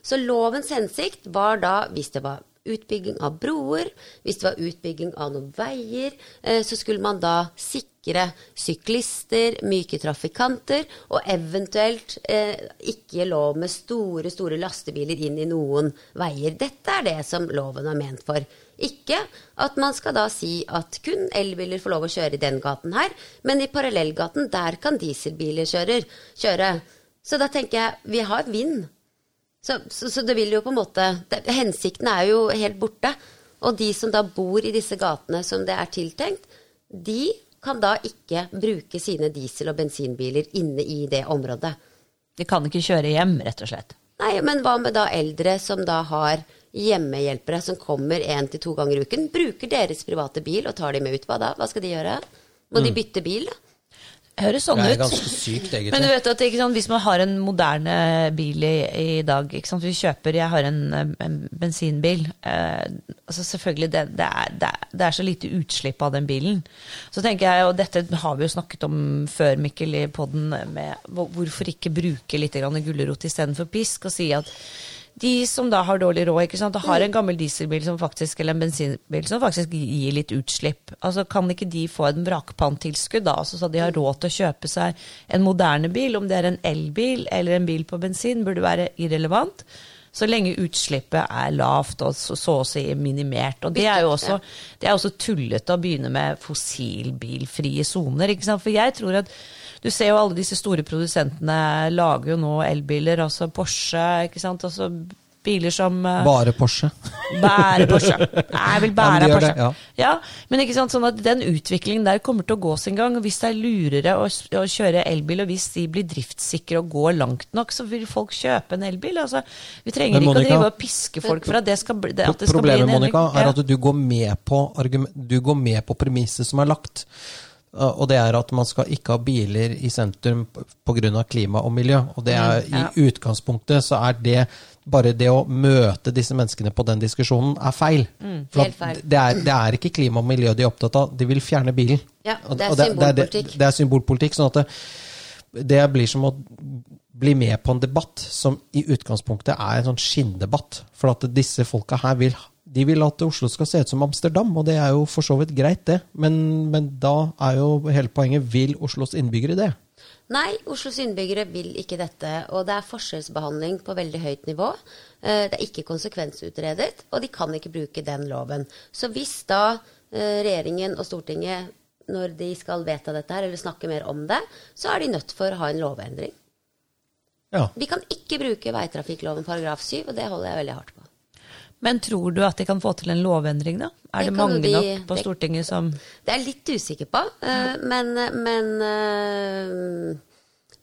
Så lovens hensikt var da, hvis det var utbygging av broer, hvis det var utbygging av noen veier, eh, så skulle man da sikre syklister, myke trafikanter, og eventuelt eh, ikke lov med store, store lastebiler inn i noen veier. Dette er det som loven er ment for. Ikke at man skal da si at kun elbiler får lov å kjøre i den gaten her, men i parallellgaten, der kan dieselbiler kjøre. kjøre. Så da tenker jeg, vi har vind. Så, så, så det vil jo på en måte det, Hensikten er jo helt borte. Og de som da bor i disse gatene som det er tiltenkt, de kan da ikke bruke sine diesel- og bensinbiler inne i det området. De kan ikke kjøre hjem, rett og slett. Nei, men hva med da eldre som da har hjemmehjelpere som kommer én til to ganger i uken, bruker deres private bil og tar de med ut? Hva da? Hva skal de gjøre? Må de bytte bil? da? Høres sånn ut. Det er ganske sykt, egentlig. Men du vet at ikke sant, hvis man har en moderne bil i, i dag ikke sant, Vi kjøper Jeg har en, en bensinbil. Eh, altså selvfølgelig, det, det, er, det, er, det er så lite utslipp av den bilen. Så tenker jeg, og dette har vi jo snakket om før, Mikkel, i podden, med hvorfor ikke bruke litt grann gulrot istedenfor pisk, og si at de som da har dårlig råd, ikke sant, og har en gammel dieselbil som faktisk, eller en bensinbil som faktisk gir litt utslipp, altså kan ikke de få en vrakpanttilskudd da, altså så de har råd til å kjøpe seg en moderne bil, om det er en elbil eller en bil på bensin, burde være irrelevant. Så lenge utslippet er lavt og så, så å si minimert. Og det er jo også, det er også tullete å begynne med fossilbilfrie soner. ikke sant? For jeg tror at du ser jo alle disse store produsentene lager jo nå elbiler, altså Porsche, ikke sant. Altså biler som eh, Bare Porsche. Bære Porsche. Jeg vil Ja, bære de Porsche. det, ja. ja, men ikke sant, sånn at den utviklingen der kommer til å gå sin gang. Hvis det er lurere å, å kjøre elbil, og hvis de blir driftssikre og går langt nok, så vil folk kjøpe en elbil. Altså, vi trenger Monica, ikke å drive og piske folk for at det skal at det skal Problemet bli en Monica, endring. er at du går med på, argument- du går med på premisset som er lagt. Og det er at man skal ikke ha biler i sentrum pga. klima og miljø. Og det er, ja. i utgangspunktet så er det bare det å møte disse menneskene på den diskusjonen er feil. Mm, For feil. Det, er, det er ikke klima og miljø de er opptatt av, de vil fjerne bilen. Ja, det er symbolpolitikk. Det, det er symbolpolitikk. sånn at det, det blir som å bli med på en debatt som i utgangspunktet er en sånn skinndebatt. For at disse folka her vil, de vil at Oslo skal se ut som Amsterdam, og det er jo for så vidt greit, det. Men, men da er jo hele poenget vil Oslos innbyggere det? Nei, Oslos innbyggere vil ikke dette. Og det er forskjellsbehandling på veldig høyt nivå. Eh, Det er ikke konsekvensutredet, og de kan ikke bruke den loven. Så hvis da eh, regjeringen og Stortinget, når de skal vedta dette her, eller snakke mer om det, så er de nødt for å ha en lovendring. Ja. Vi kan ikke bruke veitrafikkloven paragraf 7, og det holder jeg veldig hardt på. Men tror du at de kan få til en lovendring, da? Er Det det, mange de- nok på det- Stortinget som Det er jeg litt usikker på, eh, men, men eh,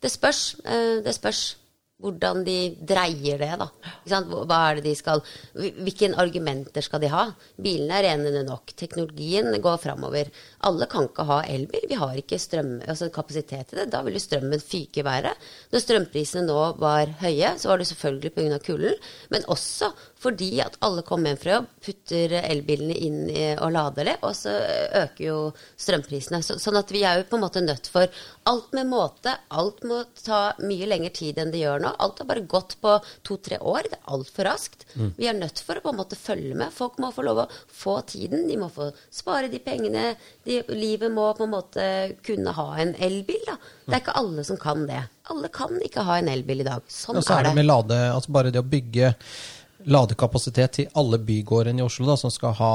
det spørs. eh, Det spørs hvordan de dreier det, da. Hva er det de skal Hvilke argumenter skal de ha? Bilene er renende nok. Teknologien går framover. Alle kan ikke ha elbil. Vi har ikke strøm, altså kapasitet til det. Da vil jo strømmen fyke i været. Når strømprisene nå var høye, så var det selvfølgelig pga. kulden, men også fordi at alle kommer hjem fra jobb, putter elbilene inn og lader det, og så øker jo strømprisene. Så, sånn at vi er jo på en måte nødt for alt med måte. Alt må ta mye lengre tid enn det gjør nå. Alt har bare gått på to-tre år. Det er altfor raskt. Vi er nødt for å på en måte følge med. Folk må få lov å få tiden. De må få spare de pengene. De, livet må på en måte kunne ha en elbil. Da. Det er ikke alle som kan det. Alle kan ikke ha en elbil i dag. Sånn Og så er er det det. med lade, altså bare det å bygge ladekapasitet til alle bygårdene i Oslo da, som skal ha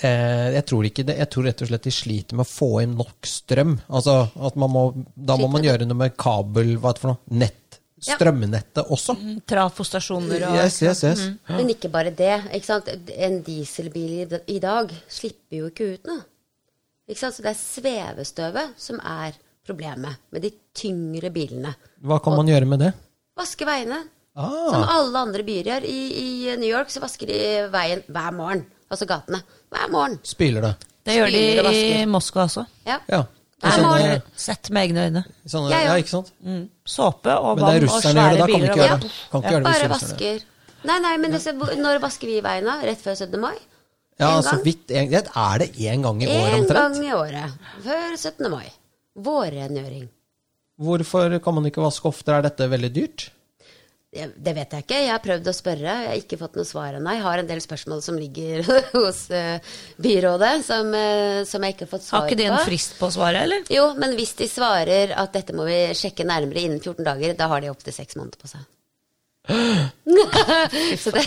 eh, jeg, tror ikke det, jeg tror rett og slett de sliter med å få inn nok strøm. Altså at man må, Da må man gjøre noe med kabel, hva er det for noe? Nett. Ja. Strømnettet også. trafostasjoner og Yes, yes, yes. Men ikke bare det. Ikke sant? En dieselbil i, dag slipper jo ikke ut noe. Ikke sant? Så det er svevestøvet som er problemet med de tyngre bilene. Hva kan man gjøre med det? Vaske veiene. Som Ah, alle andre byer gjør. I, I New York så vasker de veien hver morgen. Altså gatene. Hver morgen. spyler det. Det gjør de Spyler og i. Moskva også. Ja. Ja. Hver Sånne, morgen. Sett med egne øyne. sånne, ja, ja, ja, ikke sant? Såpe og Men det vann og svære da kan vi biler. ikke og- gjøre det. Kan ikke gjøre det Bare vasker. Nei, nei, men disse, når vasker vi veien da? Rett før 17. mai? Ja, En så vidt en, Er det én gang i året En Én gang i året. Før 17. mai. Vårrengjøring. Hvorfor kan man ikke vaske oftere? Er dette veldig dyrt? Det, vet jeg ikke. Jeg har prøvd å spørre. Jeg har ikke fått noe svar ennå. Jeg har en del spørsmål som ligger hos eh, byrådet, som, eh, som jeg ikke har fått svar på. Har ikke de en frist på svaret, eller? Jo, men hvis de svarer at dette må vi sjekke nærmere innen 14 dager, da har de opptil seks måneder på seg. Det,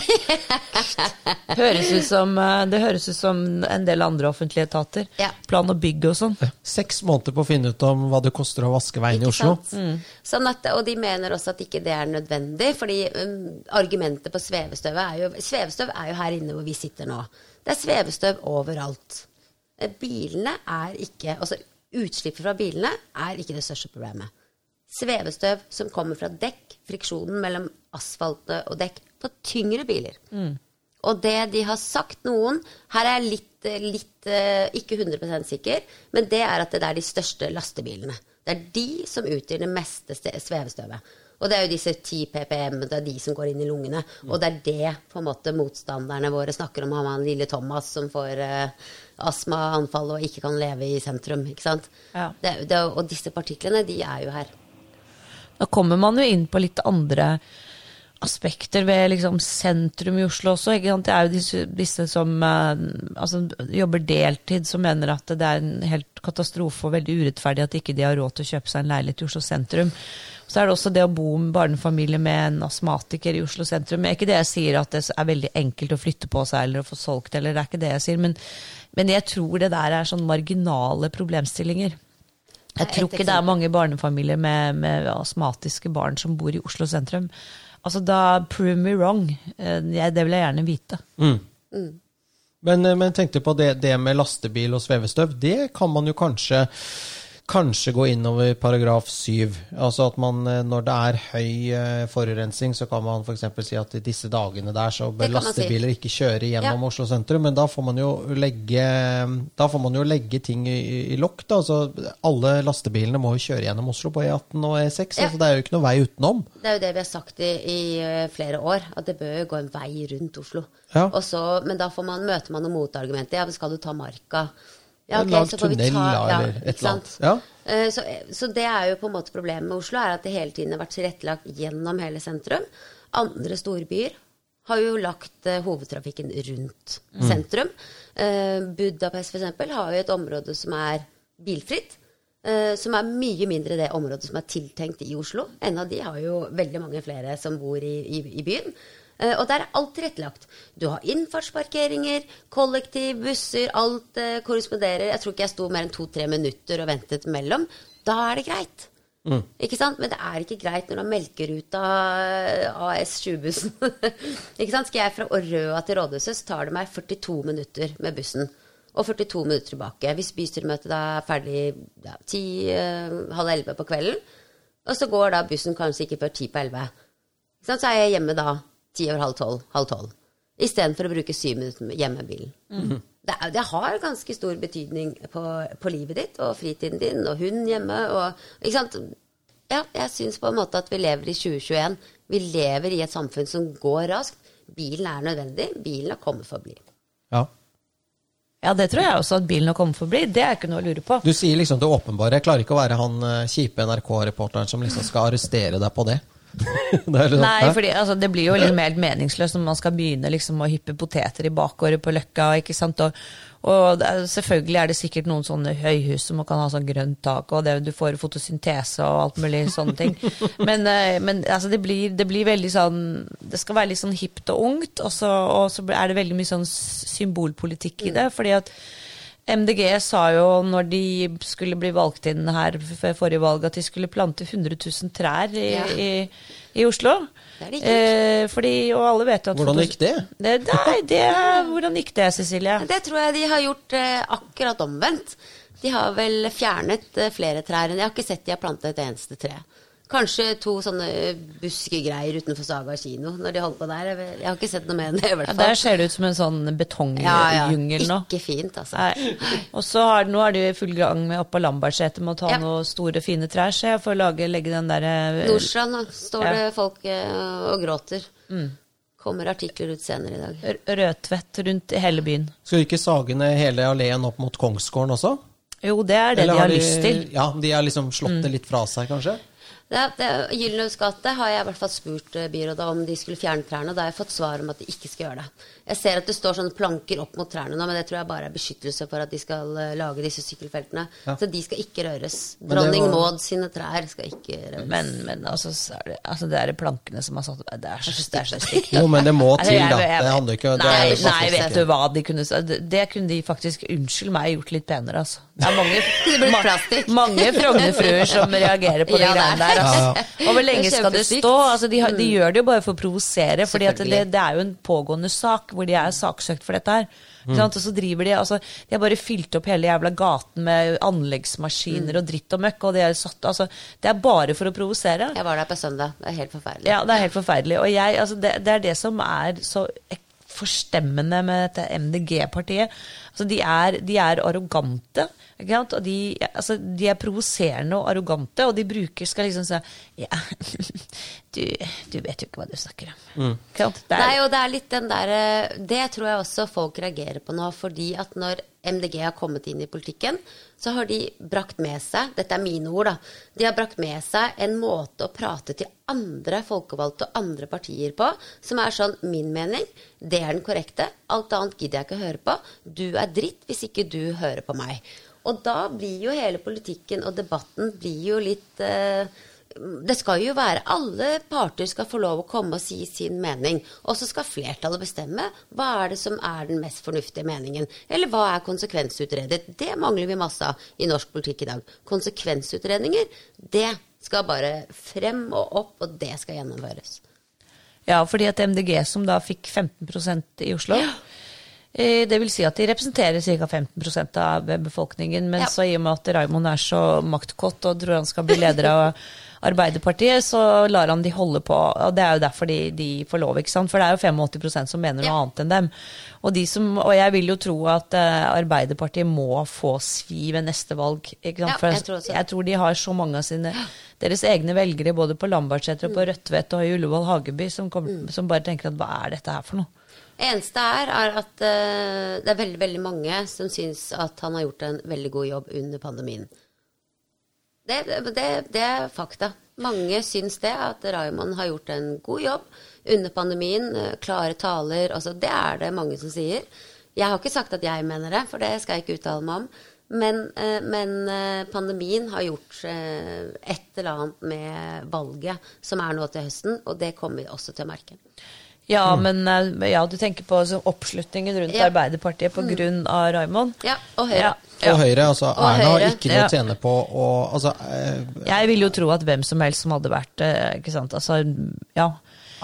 Høres ut som, eh, det høres ut som en del andre offentlige etater. Ja. Plan og bygg og sånn. Seks måneder på å finne ut om hva det koster å vaske veien i Oslo. Mm. Sånn at, og de mener også at ikke det er nødvendig, fordi um, argumentet på svevestøvet er jo Svevestøv er jo her inne hvor vi sitter nå. Det er svevestøv overalt. Eh, Bilene er ikke Altså utslippet fra bilene er ikke det største problemet. Svevestøv som kommer fra dekk, friksjonen mellom asfalt og dekk, på tyngre biler. Og det de har sagt noen Her er jeg litt, eh, litt eh, ikke 100 sikker, men det er at det er de største lastebilene. Det er de som utgjør det meste svevestøvet. Og det er jo disse 10 ppm, det er de som går inn i lungene. Og det er det på en måte motstanderne våre snakker om, han han lille Thomas som får uh, astmaanfall og ikke kan leve i sentrum. ikke sant? Ja. Det, det, og disse partiklene, de er jo her. Da kommer man jo inn på litt andre aspekter ved liksom sentrum i Oslo også. Det er jo disse, disse som eh, altså, jobber deltid, som mener at det er en helt katastrofe og veldig urettferdig at ikke de har råd til å kjøpe seg en leilighet i Oslo sentrum. Så er det også det å bo med barnefamilie med en astmatiker i Oslo sentrum. Det er ikke det jeg sier at det er veldig enkelt å flytte på seg eller å få solgt, eller det er ikke det jeg sier. Men, men jeg tror det der er sånn marginale problemstillinger. Jeg tror ikke det er mange barnefamilier med, med astmatiske barn som bor i Oslo sentrum. Altså da prove me wrong. Eh, det vil jeg gjerne vite. Mm. Men, eh, men tenkte på det, det med lastebil og svevestøv. Det kan man jo kanskje kanskje gå innover paragraf 7. Altså at man, eh, når det er høy eh, forurensning, så kan man f.eks. si at i disse dagene der så bør lastebiler si. ikke kjøre gjennom Ja. Oslo sentrum. Men da får man jo legge, man jo legge ting i, i lokk. Altså, alle lastebilene må jo kjøre gjennom Oslo på E18 og E6. Ja. altså Det er jo ikke noe vei utenom. Det er jo det vi har sagt i, i eh, flere år, at det bør jo gå en vei rundt Oslo. Ja. Så, men da får man, møter man noen motargumenter. Ja, men skal du ta Marka? Ja, okay, Lag tunnel, ta- ja, eller et eller annet. Ja. Eh, Så, så det er jo på en måte problemet med Oslo, er at det hele tiden har vært tilrettelagt gjennom hele sentrum. Andre storbyer har jo lagt eh, hovedtrafikken rundt Mm. sentrum. Eh, Budapest for eksempel har jo et område som er bilfritt. eh, som er mye mindre det området som er tiltenkt i Oslo. En av de har jo veldig mange flere som bor i, i, i byen. Eh, og der er alt tilrettelagt. Du har innfartsparkeringer, kollektiv, busser, alt eh, korresponderer. Jeg tror ikke jeg sto mer enn to-tre minutter og ventet mellom. Da er det greit. Ikke sant? Men det er ikke greit når du har Melkeruta eh, AS 20-bussen. ikke sant? Skal jeg fra Røa til Rådhuset, så tar det meg 42 minutter med bussen. Og 42 minutter tilbake. Hvis bystyremøtet er ferdig ja, 10, uh, halv 11 på kvelden, og så går da bussen kanskje ikke før 10 på 11. Ikke sant? Så er jeg hjemme da ti over halv tolv. Halv tolv. Istedenfor å bruke syv minutter hjemme med bilen. Det, er, det har ganske stor betydning på, på livet ditt og fritiden din og hunden hjemme. Og, ikke sant? Ja, jeg syns på en måte at vi lever i 2021. Vi lever i et samfunn som går raskt. Bilen er nødvendig. Bilen har kommet for å bli. Ja. Ja, det tror jeg også at bilen har kommet forbi. Det er ikke noe å lure på. Du sier liksom det åpenbare. Jeg klarer ikke å være han eh, kjipe NRK-reporteren som liksom skal arrestere deg på det. liksom, Nei, fordi altså, det blir jo liksom helt meningsløst når man skal begynne liksom, å hyppe poteter i bakgården på Løkka. ikke sant? Og, og er, selvfølgelig er det sikkert noen sånne høyhus som kan ha sånn grønt tak, og det, du får fotosyntese og alt mulig sånne ting. Men, eh, men altså, det, blir, det blir veldig sånn Det skal være litt sånn hipt og ungt, og så, og så er det veldig mye sånn symbolpolitikk i det. fordi at MDG sa jo når de skulle bli valgt inn her ved forrige valg, at de skulle plante 100 000 trær i, Ja. i, i Oslo. Det er det ikke. Eh, fordi, og alle vet at Hvordan gikk det? det? Nei, det Hvordan gikk det, Cecilie? Det tror jeg de har gjort eh, akkurat omvendt. De har vel fjernet eh, flere trær Jeg har ikke sett de har plantet et eneste tre. Kanskje to sånne buskegreier utenfor Saga kino når de holdt på der. Jeg har ikke sett noe med det, i hvert Ja, fall. der ser det ut som en sånn betongjungel nå. Ikke fint, altså. Nei. Og så har, nå er de i full gang med oppe på Lambertseter med å ta Ja. noen store, fine trær, så jeg får lage, legge den derre Nordstrand nå står Ja. det folk eh, og gråter. Mm. Kommer artikler ut senere i dag. r- rødtvett rundt hele byen. Skal ikke sage ned hele alleen opp mot Kongsgården også? Jo, det er det Eller de har lyst til. Mm. Ja, de har liksom slått det litt fra seg, kanskje? Gyldenløves gate har jeg i hvert fall spurt eh, byrådet om de skulle fjerne trærne. Da har jeg fått svar om at de ikke skal gjøre det. Jeg ser at det står sånne planker opp mot trærne nå, men det tror jeg bare er beskyttelse for at de skal eh, lage disse sykkelfeltene. Så de skal ikke røres. Dronning var- Maud sine trær skal ikke røres. Men, men altså, så er det, altså, det er plankene som har satt Det er så, det er så stygt. Jo, men det må Altså, til, da. Det handler ikke Nei, nei, vet du hva de kunne sagt? Det- kunne de faktisk, unnskyld meg, gjort litt penere, altså. Det er mange, mange Frogner-fruer som reagerer på de Ja, det greiene der. Altså. Og hvor lenge Det skal det stå? Altså, de, de gjør det jo bare for å provosere, for det, det er jo en pågående sak hvor de er saksøkt for dette her. Mm. sant? Og så driver de altså, De har bare fylt opp hele jævla gaten med anleggsmaskiner og dritt og møkk, og de er satt, altså, det er bare for å provosere. Jeg var der på søndag. Det er helt forferdelig. Ja, det er helt forferdelig. Og jeg, altså det, det er det som er så forstemmende med dette MDG-partiet. Altså de, de er arrogante. Ikke sant? Og de, altså de er provoserende og arrogante, og de bruker skal liksom si ja, du, du vet jo ikke hva du snakker om. Mm. Det er- Nei, og det er litt den der eh, Det tror jeg også folk reagerer på nå, fordi at når MDG har kommet inn i politikken, så har de brakt med seg Dette er mine ord, da. De har brakt med seg en måte å prate til andre folkevalgte og andre partier på som er sånn Min mening, det er den korrekte. Alt annet gidder jeg ikke å høre på. Du er dritt hvis ikke du hører på meg. Og da blir jo hele politikken og debatten blir jo litt eh, det skal jo være Alle parter skal få lov å komme og si sin mening. Og så skal flertallet bestemme hva er det som er den mest fornuftige meningen. Eller hva er konsekvensutredet. Det mangler vi masse av i norsk politikk i dag. Konsekvensutredninger, det skal bare frem og opp, og det skal gjennomføres. Ja, fordi at MDG, som da fikk 15% i Oslo eh, Det vil si at de representerer ca. 15% av befolkningen. Men Ja. så i og med at Raymond er så maktkåt og tror han skal bli leder av Arbeiderpartiet, så lar han de holde på. Og det er jo derfor de, de får lov, ikke sant. For det er jo 85% som mener noe Ja. annet enn dem. Og, de som, og jeg vil jo tro at eh, Arbeiderpartiet må få svi ved neste valg. Ikke sant? Ja, For jeg tror også jeg tror de har så mange av sine deres egne velgere både på Lambertseter og på Rødtvet og i Ullevål Hageby som, kommer, som bare tenker at hva er dette her for noe? Eneste er, er at uh, det er veldig, veldig mange som syns at han har gjort en veldig god jobb under pandemien. Det, det, det er fakta. Mange syns det, at Raymond har gjort en god jobb under pandemien. eh, Klare taler. Altså, det er det mange som sier. Jeg har ikke sagt at jeg mener det, for det skal jeg ikke uttale meg om. Men, eh, men pandemien har gjort et eller annet med valget som er nå til høsten, og det kommer vi også til å merke. Ja, men eh, ja, du tenker på altså, oppslutningen rundt Ja. Arbeiderpartiet på grunn av Raymond? Ja, og Høyre. Ja. Og Høyre, altså Og Erna har ikke noe ja. å tjene på å altså, eh, Jeg vil jo tro at hvem som helst som hadde vært eh, ikke sant, altså, ja.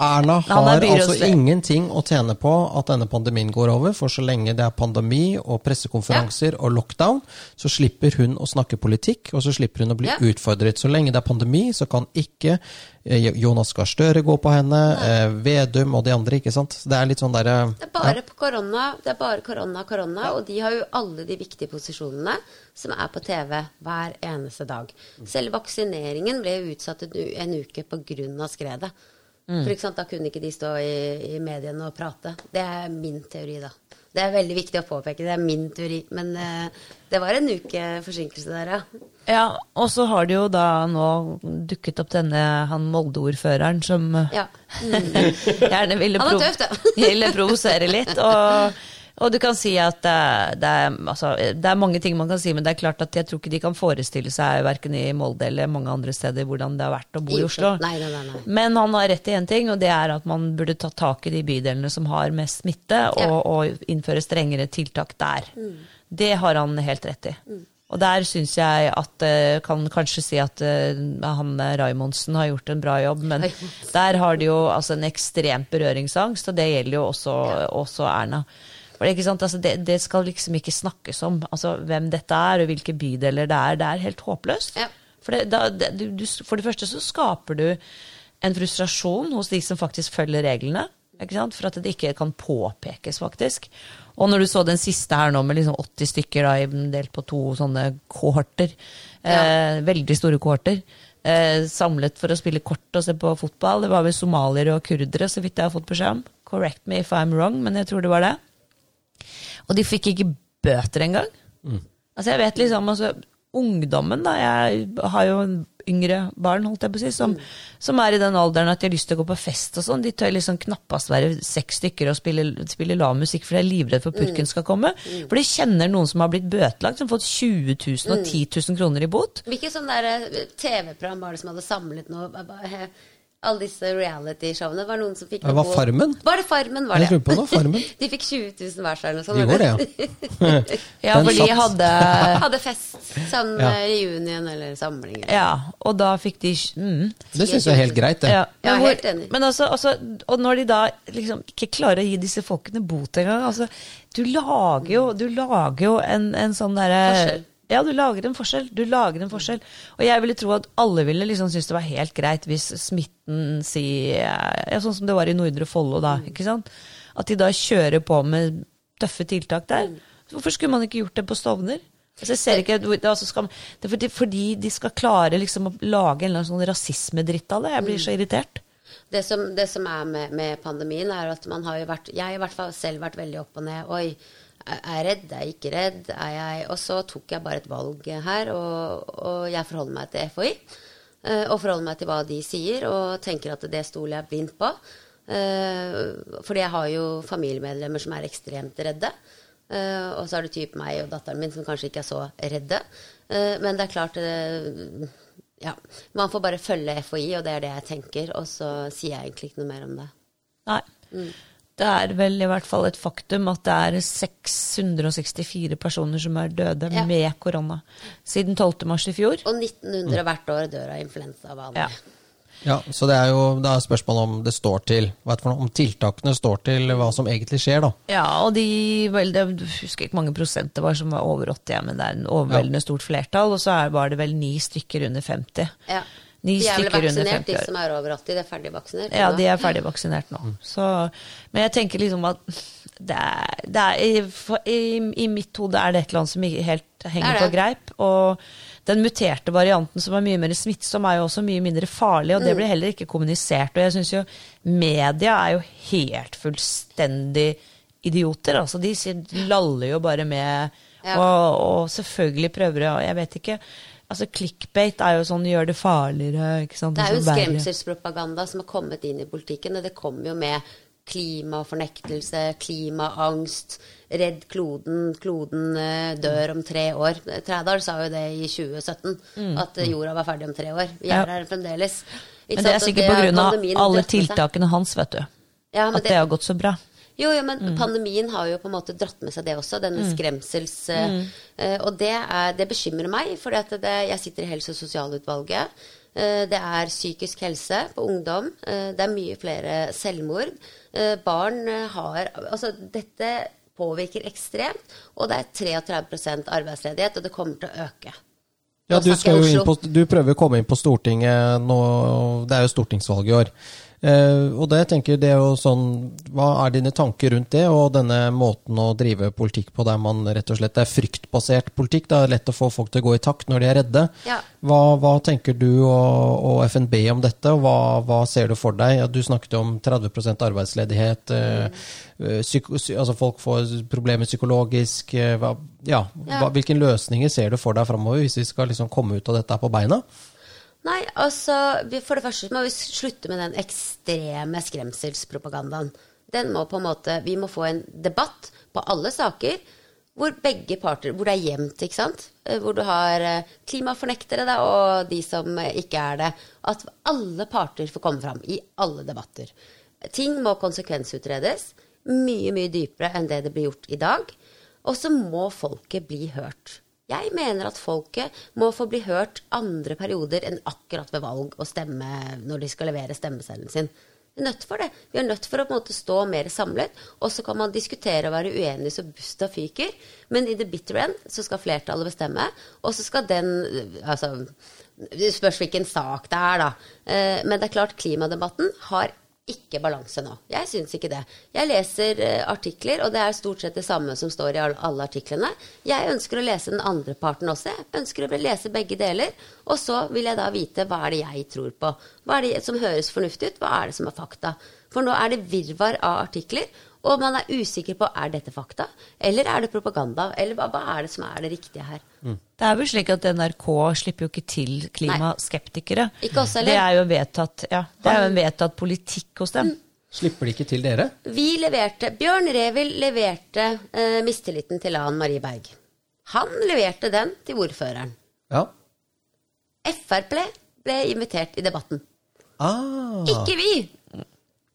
Erna har er altså ingenting å tjene på at denne pandemien går over, for så lenge det er pandemi og pressekonferanser og lockdown, så slipper hun å snakke politikk, og så slipper hun å bli Ja. utfordret. Så lenge det er pandemi, så kan ikke eh, Jonas Gahr Støre gå på henne, eh, Vedum og de andre, ikke sant. Det er litt sånn derre Det er bare på korona, det er bare korona, korona, og de har jo alle de viktige posisjonene som er på TV hver eneste dag. Selv vaksineringen ble utsatt en uke på grunn skredet. For da kunne ikke de stå i, i mediene og prate. Det er min teori, da. Det er veldig viktig å påpeke, det er min teori. Men eh, det var en uke forsinkelse der, ja. ja. Og så har det jo da nå dukket opp denne han Molde-ordføreren som ja. mm. gjerne ville, prov- ville provosere litt. Og, og du kan si at det, er- det, er, altså, det er mange ting man kan si, men det er klart at jeg tror ikke de kan forestille seg verken i Molde eller mange andre steder hvordan det har vært å bo i Oslo. Nei, nei, nei. Men han har rett i én ting, og det er at man burde ta tak i de bydelene som har mest smitte, og, Ja. og innføre strengere tiltak der. Mm. Det har han helt rett i. Og der syns jeg at eh, kan kanskje si at eh, han eh, Raimondsen har gjort en bra jobb, men der har de jo altså en ekstremt berøringsangst, og det gjelder jo også, også Erna. For? Altså, det, det skal liksom ikke snakkes om altså, hvem dette er, og hvilke bydeler det er. Det er helt håpløst. Ja. For, det, da, det, du, du, for det første så skaper du en frustrasjon hos de som faktisk følger reglene. Ikke sant? For at det ikke kan påpekes, faktisk. Og når du så den siste her nå, med liksom 80 stykker da, delt på to sånne kohorter, eh, veldig store kohorter, eh, samlet for å spille kort og se på fotball, det var vel somaliere og kurdere, så vidt jeg har fått beskjed om. Correct me if I'm wrong, men jeg tror det var det. Og de fikk ikke bøter engang. Altså, jeg vet liksom, altså, ungdommen, da, jeg har jo en yngre barn, holdt jeg på å si, som, som er i den alderen at de har lyst til å gå på fest og sånn. De tør liksom knappast være seks stykker og spille, spille lav musikk, for de er livredd for purken skal komme. For de kjenner noen som har blitt bøtelagt, som har fått 20 000 og 10 000 kroner i bot. Hvilket sånn eh, TV-program var det som hadde samlet noe Alle disse reality-showene? Var det noen som fikk Det var Farmen. Var det Farmen, var Jeg det? lurer på det Farmen. De fikk 20 000 hver eller noe sånt. De gjorde det, ja. Ja, for de hadde Hadde fest. Sånn Ja. reunion eller samling. eller- Ja, og da fikk de mm, Det syns jeg er helt greit, det. Ja, Ja, men, hvor, helt enig. men altså, altså, og når de da liksom ikke klarer å gi disse folkene bot engang altså, Du lager jo, du lager jo en, en sånn derre Forskjell. Ja, du lager en forskjell. Du lager en forskjell. Og jeg ville tro at alle ville liksom synes det var helt greit hvis smitten si ja, Sånn som det var i Nordre Follo da, ikke sant? At de da kjører på med tøffe tiltak der. Hvorfor skulle man ikke gjort det på Stovner? Altså, jeg ser ikke, det, altså skal, det fordi, fordi de skal klare liksom å lage en eller annen sånn rasismedritt av det. Jeg blir så irritert. Det som, det som er med, med pandemien, er at man har jo vært Jeg har i hvert fall selv vært veldig opp og ned. Oi, er jeg redd? Er jeg ikke redd? Er jeg Og så tok jeg bare et valg her, og, og jeg forholder meg til FHI. eh, Og forholder meg til hva de sier, og tenker at det stoler jeg blindt på. Eh, Fordi jeg har jo familiemedlemmer som er ekstremt redde. Eh, og så er det type meg og datteren min som kanskje ikke er så redde. Men det er klart Ja. Man får bare følge FHI, og det er det jeg tenker. Og så sier jeg egentlig ikke noe mer om det. Nei. Det er vel i hvert fall et faktum at det er 664 personer som er døde Ja. med korona siden 12. mars i fjor. Og 1900 hvert år dør av influensa vanlig. Ja. Ja, Så det er jo det er spørsmål om det står til, noe, om tiltakene står til hva som egentlig skjer, da. Ja, og de vel, det, Jeg husker ikke mange prosent det var som var over 80, men det er en overveldende stort flertall. Og så er, var det vel ni stykker under 50. Ja. Ni De er vel vaksinert, 50 de som er over 80. De er ferdig vaksinert. Ja, nå. de er ferdigvaksinert nå. Så, men jeg tenker liksom at det er, det er i, i, I mitt hode er det et eller annet som ikke helt henger er på greip. Og den muterte varianten som er mye mer smittsom, er jo også mye mindre farlig, og Mm. det blir heller ikke kommunisert. Og jeg syns jo media er jo helt fullstendig idioter. Altså, de laller jo bare med, Ja. og, og selvfølgelig prøver å Jeg vet ikke. Altså, clickbait er jo sånn gjør det farligere. Ikke sant? Det er jo Altså, skremselspropaganda som har kommet inn i politikken, og det kommer jo med klimafornektelse, klimaangst, redd kloden, kloden eh, dør om tre år. Trædal sa jo det i 2017, at eh, jorda var ferdig om tre år. Vi Mm. Ja. er her fremdeles. Ikke Men det er sikkert av alle tiltakene hans, vet du. Ja, men At det det, har gått så bra. Jo, jo, men Mm. pandemien har jo på en måte dratt med seg det også, denne skremsels... Mm. Uh, og det, er, det bekymrer meg, for jeg sitter i helse- og sosialutvalget. Eh, det er psykisk helse på ungdom. Eh, det er mye flere selvmord. Eh, barn eh, har Altså, dette påvirker ekstremt, og det er 33% arbeidsledighet, og det kommer til å øke. Ja, du, skal jo inn på, du prøver å komme inn på Stortinget nå. Det er jo stortingsvalg i år. Eh, og det tenker det er jo sånn, Hva er dine tanker rundt det, og denne måten å drive politikk på der man rett og slett Det er fryktbasert politikk. Det er lett å få folk til å gå i takt når de er redde. Ja. Hva, hva tenker du og, og FNB om dette, og hva, hva ser du for deg? Du snakket om 30 arbeidsledighet. Mm. eh, psyko, altså folk får problemer psykologisk. eh, hva, ja, Ja. Hvilke løsninger ser du for deg framover, hvis vi skal liksom komme ut av dette på beina? Nei, altså vi, For det første må vi slutte med den ekstreme skremselspropagandaen. Den må på en måte Vi må få en debatt på alle saker hvor begge parter Hvor det er jevnt, ikke sant? Eh, Hvor du har eh, klimafornektere da, og de som eh, ikke er det. At alle parter får komme fram i alle debatter. Ting må konsekvensutredes mye, mye dypere enn det det blir gjort i dag. Og så må folket bli hørt. Jeg mener at folket må få bli hørt andre perioder enn akkurat ved valg og stemme når de skal levere stemmeseddelen sin. Vi er nødt for det. Vi er nødt for å på en måte stå mer samlet. Og så kan man diskutere og være uenig så busta fyker, men i the bitter end så skal flertallet bestemme, og så skal den Altså, det spørs hvilken sak det er, da. Eh, Men det er klart, klimadebatten har ikke balanse nå. Jeg syns ikke det. Jeg leser eh, artikler, og det er stort sett det samme som står i alle, artiklene. Jeg ønsker å lese den andre parten også. Jeg ønsker å lese begge deler. Og så vil jeg da vite hva er det jeg tror på. Hva er det som høres fornuftig ut? Hva er det som er fakta? For nå er det virvar av artikler, og man er usikker på er dette fakta, eller er det propaganda, eller hva, hva er det som er det riktige her? Det er vel slik at NRK slipper jo ikke til klimaskeptikere. Ikke oss heller. Det er jo vedtatt, ja, det er jo en vedtatt politikk hos dem. Slipper de ikke til dere? Vi leverte, Bjørn Revild leverte eh, mistilliten til Ann Marie Berg. Han leverte den til ordføreren. Ja. Frp ble invitert i debatten. Ah. Ikke vi!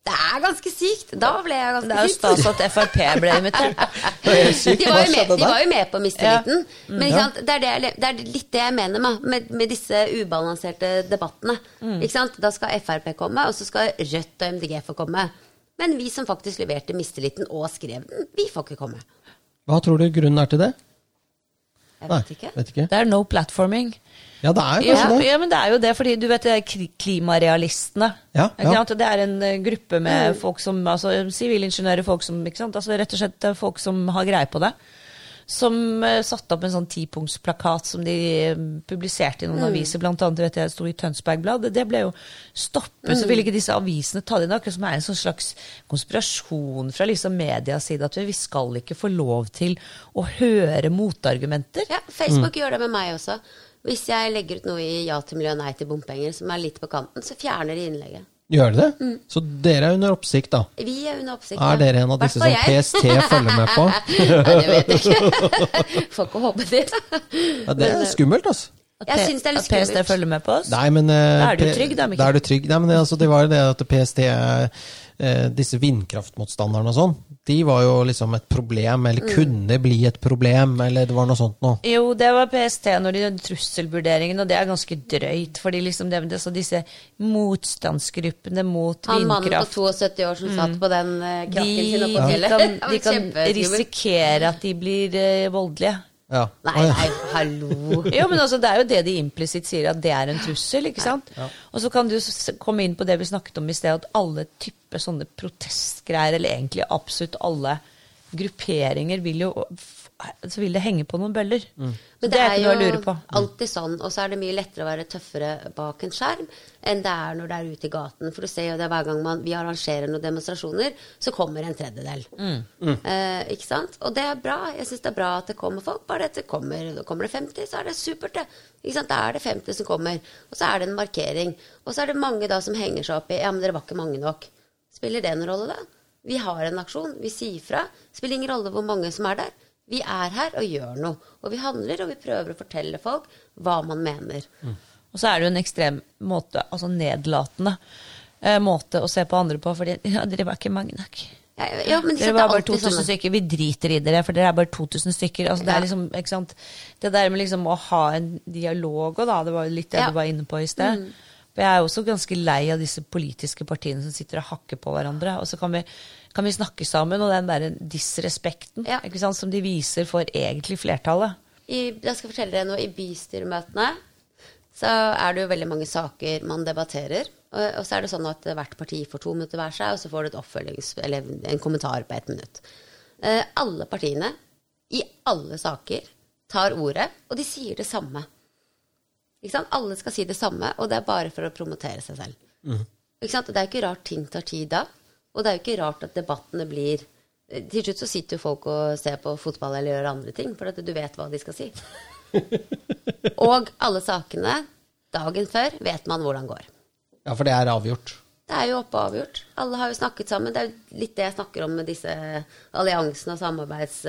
Det er ganske sykt. Da ble jeg Det er jo stas at Frp ble invitert. Er sykt. De var, jo med, var jo med på mistilliten. Men ikke Ja. sant? Det, er det, det er litt det jeg mener med, med, med disse ubalanserte debattene. Ikke sant? Da skal Frp komme, og så skal Rødt og MDG få komme. Men vi som faktisk leverte mistilliten og skrev den, vi får ikke komme. Hva tror du grunnen er til det? Jeg vet ikke. vet ikke. Det er no platforming. Ja, det er Ja, kanskje det. ja, men det er jo det, fordi du vet det er klimarealistene. Ja, ja. Det er en eh, gruppe med folk som, altså sivilingeniører, folk som, ikke sant? Altså rett og slett eh, folk som har greie på det. Som eh, satte opp en sånn tipunktsplakat som de eh, publiserte i noen aviser, blant annet vet jeg, det sto i Tønsberg Blad. Det ble jo stoppet, så ville ikke disse avisene ta det inn. Akkurat som er en sånn slags konspirasjon fra liksom medias side, at vi skal ikke få lov til å høre motargumenter. Ja, Facebook gjør det med meg også. Hvis jeg legger ut noe i Ja til miljø, nei til bompenger, som er litt på kanten, så fjerner de innlegget. Gjør det det? Så dere er under oppsikt, da? Vi er under oppsikt. Er dere en av disse som PST følger med på? Nei, det vet jeg ikke. Får ikke håpe det. Ja, det er skummelt, altså. At Jeg synes det er litt skummelt. At PST følger med på oss? Nei, men eh, Da er du trygg, da, Mikkel. Da er du trygg. Nei, men altså, det var jo det at PST, eh, disse vindkraftmotstanderne og sånn, de var jo liksom et problem, eller Mm. kunne bli et problem, eller det var noe sånt noe. Jo, det var PST når de gjorde trusselvurderingen, og det er ganske drøyt. fordi liksom det, det, så disse motstandsgruppene mot Han mannen på 72 år som satt på den eh, de, krakken sin oppå på de fjellet. kan, de kan risikere at de blir eh, voldelige. Ja. Nei, nei, hallo. Jo, men altså, Det er jo det de implisitt sier, at det er en trussel. ikke sant? Og så kan du komme inn på det vi snakket om i sted, at alle typer sånne protestgreier, eller egentlig absolutt alle grupperinger, vil jo så vil det henge på noen bøller. Mm. Men det, det er er ikke noe å jo lure på. alltid sånn, og så er det mye lettere å være tøffere bak en skjerm enn det er når det er ute i gaten. For du ser jo det hver gang man, vi arrangerer noen demonstrasjoner, så kommer en tredjedel. Eh, ikke sant? Og det er bra. Jeg syns det er bra at det kommer folk. Bare at det kommer, kommer det 50, så er det supert, det. Ikke sant? Da er det 50 som kommer. Og så er det en markering. Og så er det mange da som henger seg opp i Ja, men dere var ikke mange nok. Spiller det en rolle, da? Vi har en aksjon. Vi sier fra. Spiller ingen rolle hvor mange som er der. Vi er her og gjør noe. Og vi handler, og vi prøver å fortelle folk hva man mener. Og så er det jo en ekstrem måte, altså nedlatende eh, måte å se på andre på, fordi ja, dere var ikke mange nok. Ja, ja, men de Dere var bare alltid 2000 sånne. stykker. Vi driter i dere, for dere er bare 2000 stykker. Altså, det Ja. er liksom, ikke sant? Det der med liksom å ha en dialog, og da, det var jo litt det Ja. Mm. du var inne på i sted. For jeg er også ganske lei av disse politiske partiene som sitter og hakker på hverandre. Og så kan vi, kan vi snakke sammen, og den der disrespekten Ja. ikke sant, som de viser for egentlig flertallet. I, jeg skal fortelle dere noe. I bystyremøtene så er det jo veldig mange saker man debatterer. Og, og så er det sånn at hvert parti får to minutter hver seg, og så får du et oppfølgings... Eller en kommentar på ett minutt. Eh, alle partiene, i alle saker, tar ordet, og de sier det samme. Ikke sant? Alle skal si det samme, og det er bare for å promotere seg selv. Ikke sant? Og det er ikke rart ting tar tid da. Og det er jo ikke rart at debattene blir Til slutt så sitter jo folk og ser på fotball eller gjør andre ting, for at du vet hva de skal si. og alle sakene dagen før vet man hvordan går. ja, for det er avgjort. Det er jo oppe og avgjort. Alle har jo snakket sammen. Det er jo litt det jeg snakker om med disse alliansene og samarbeids...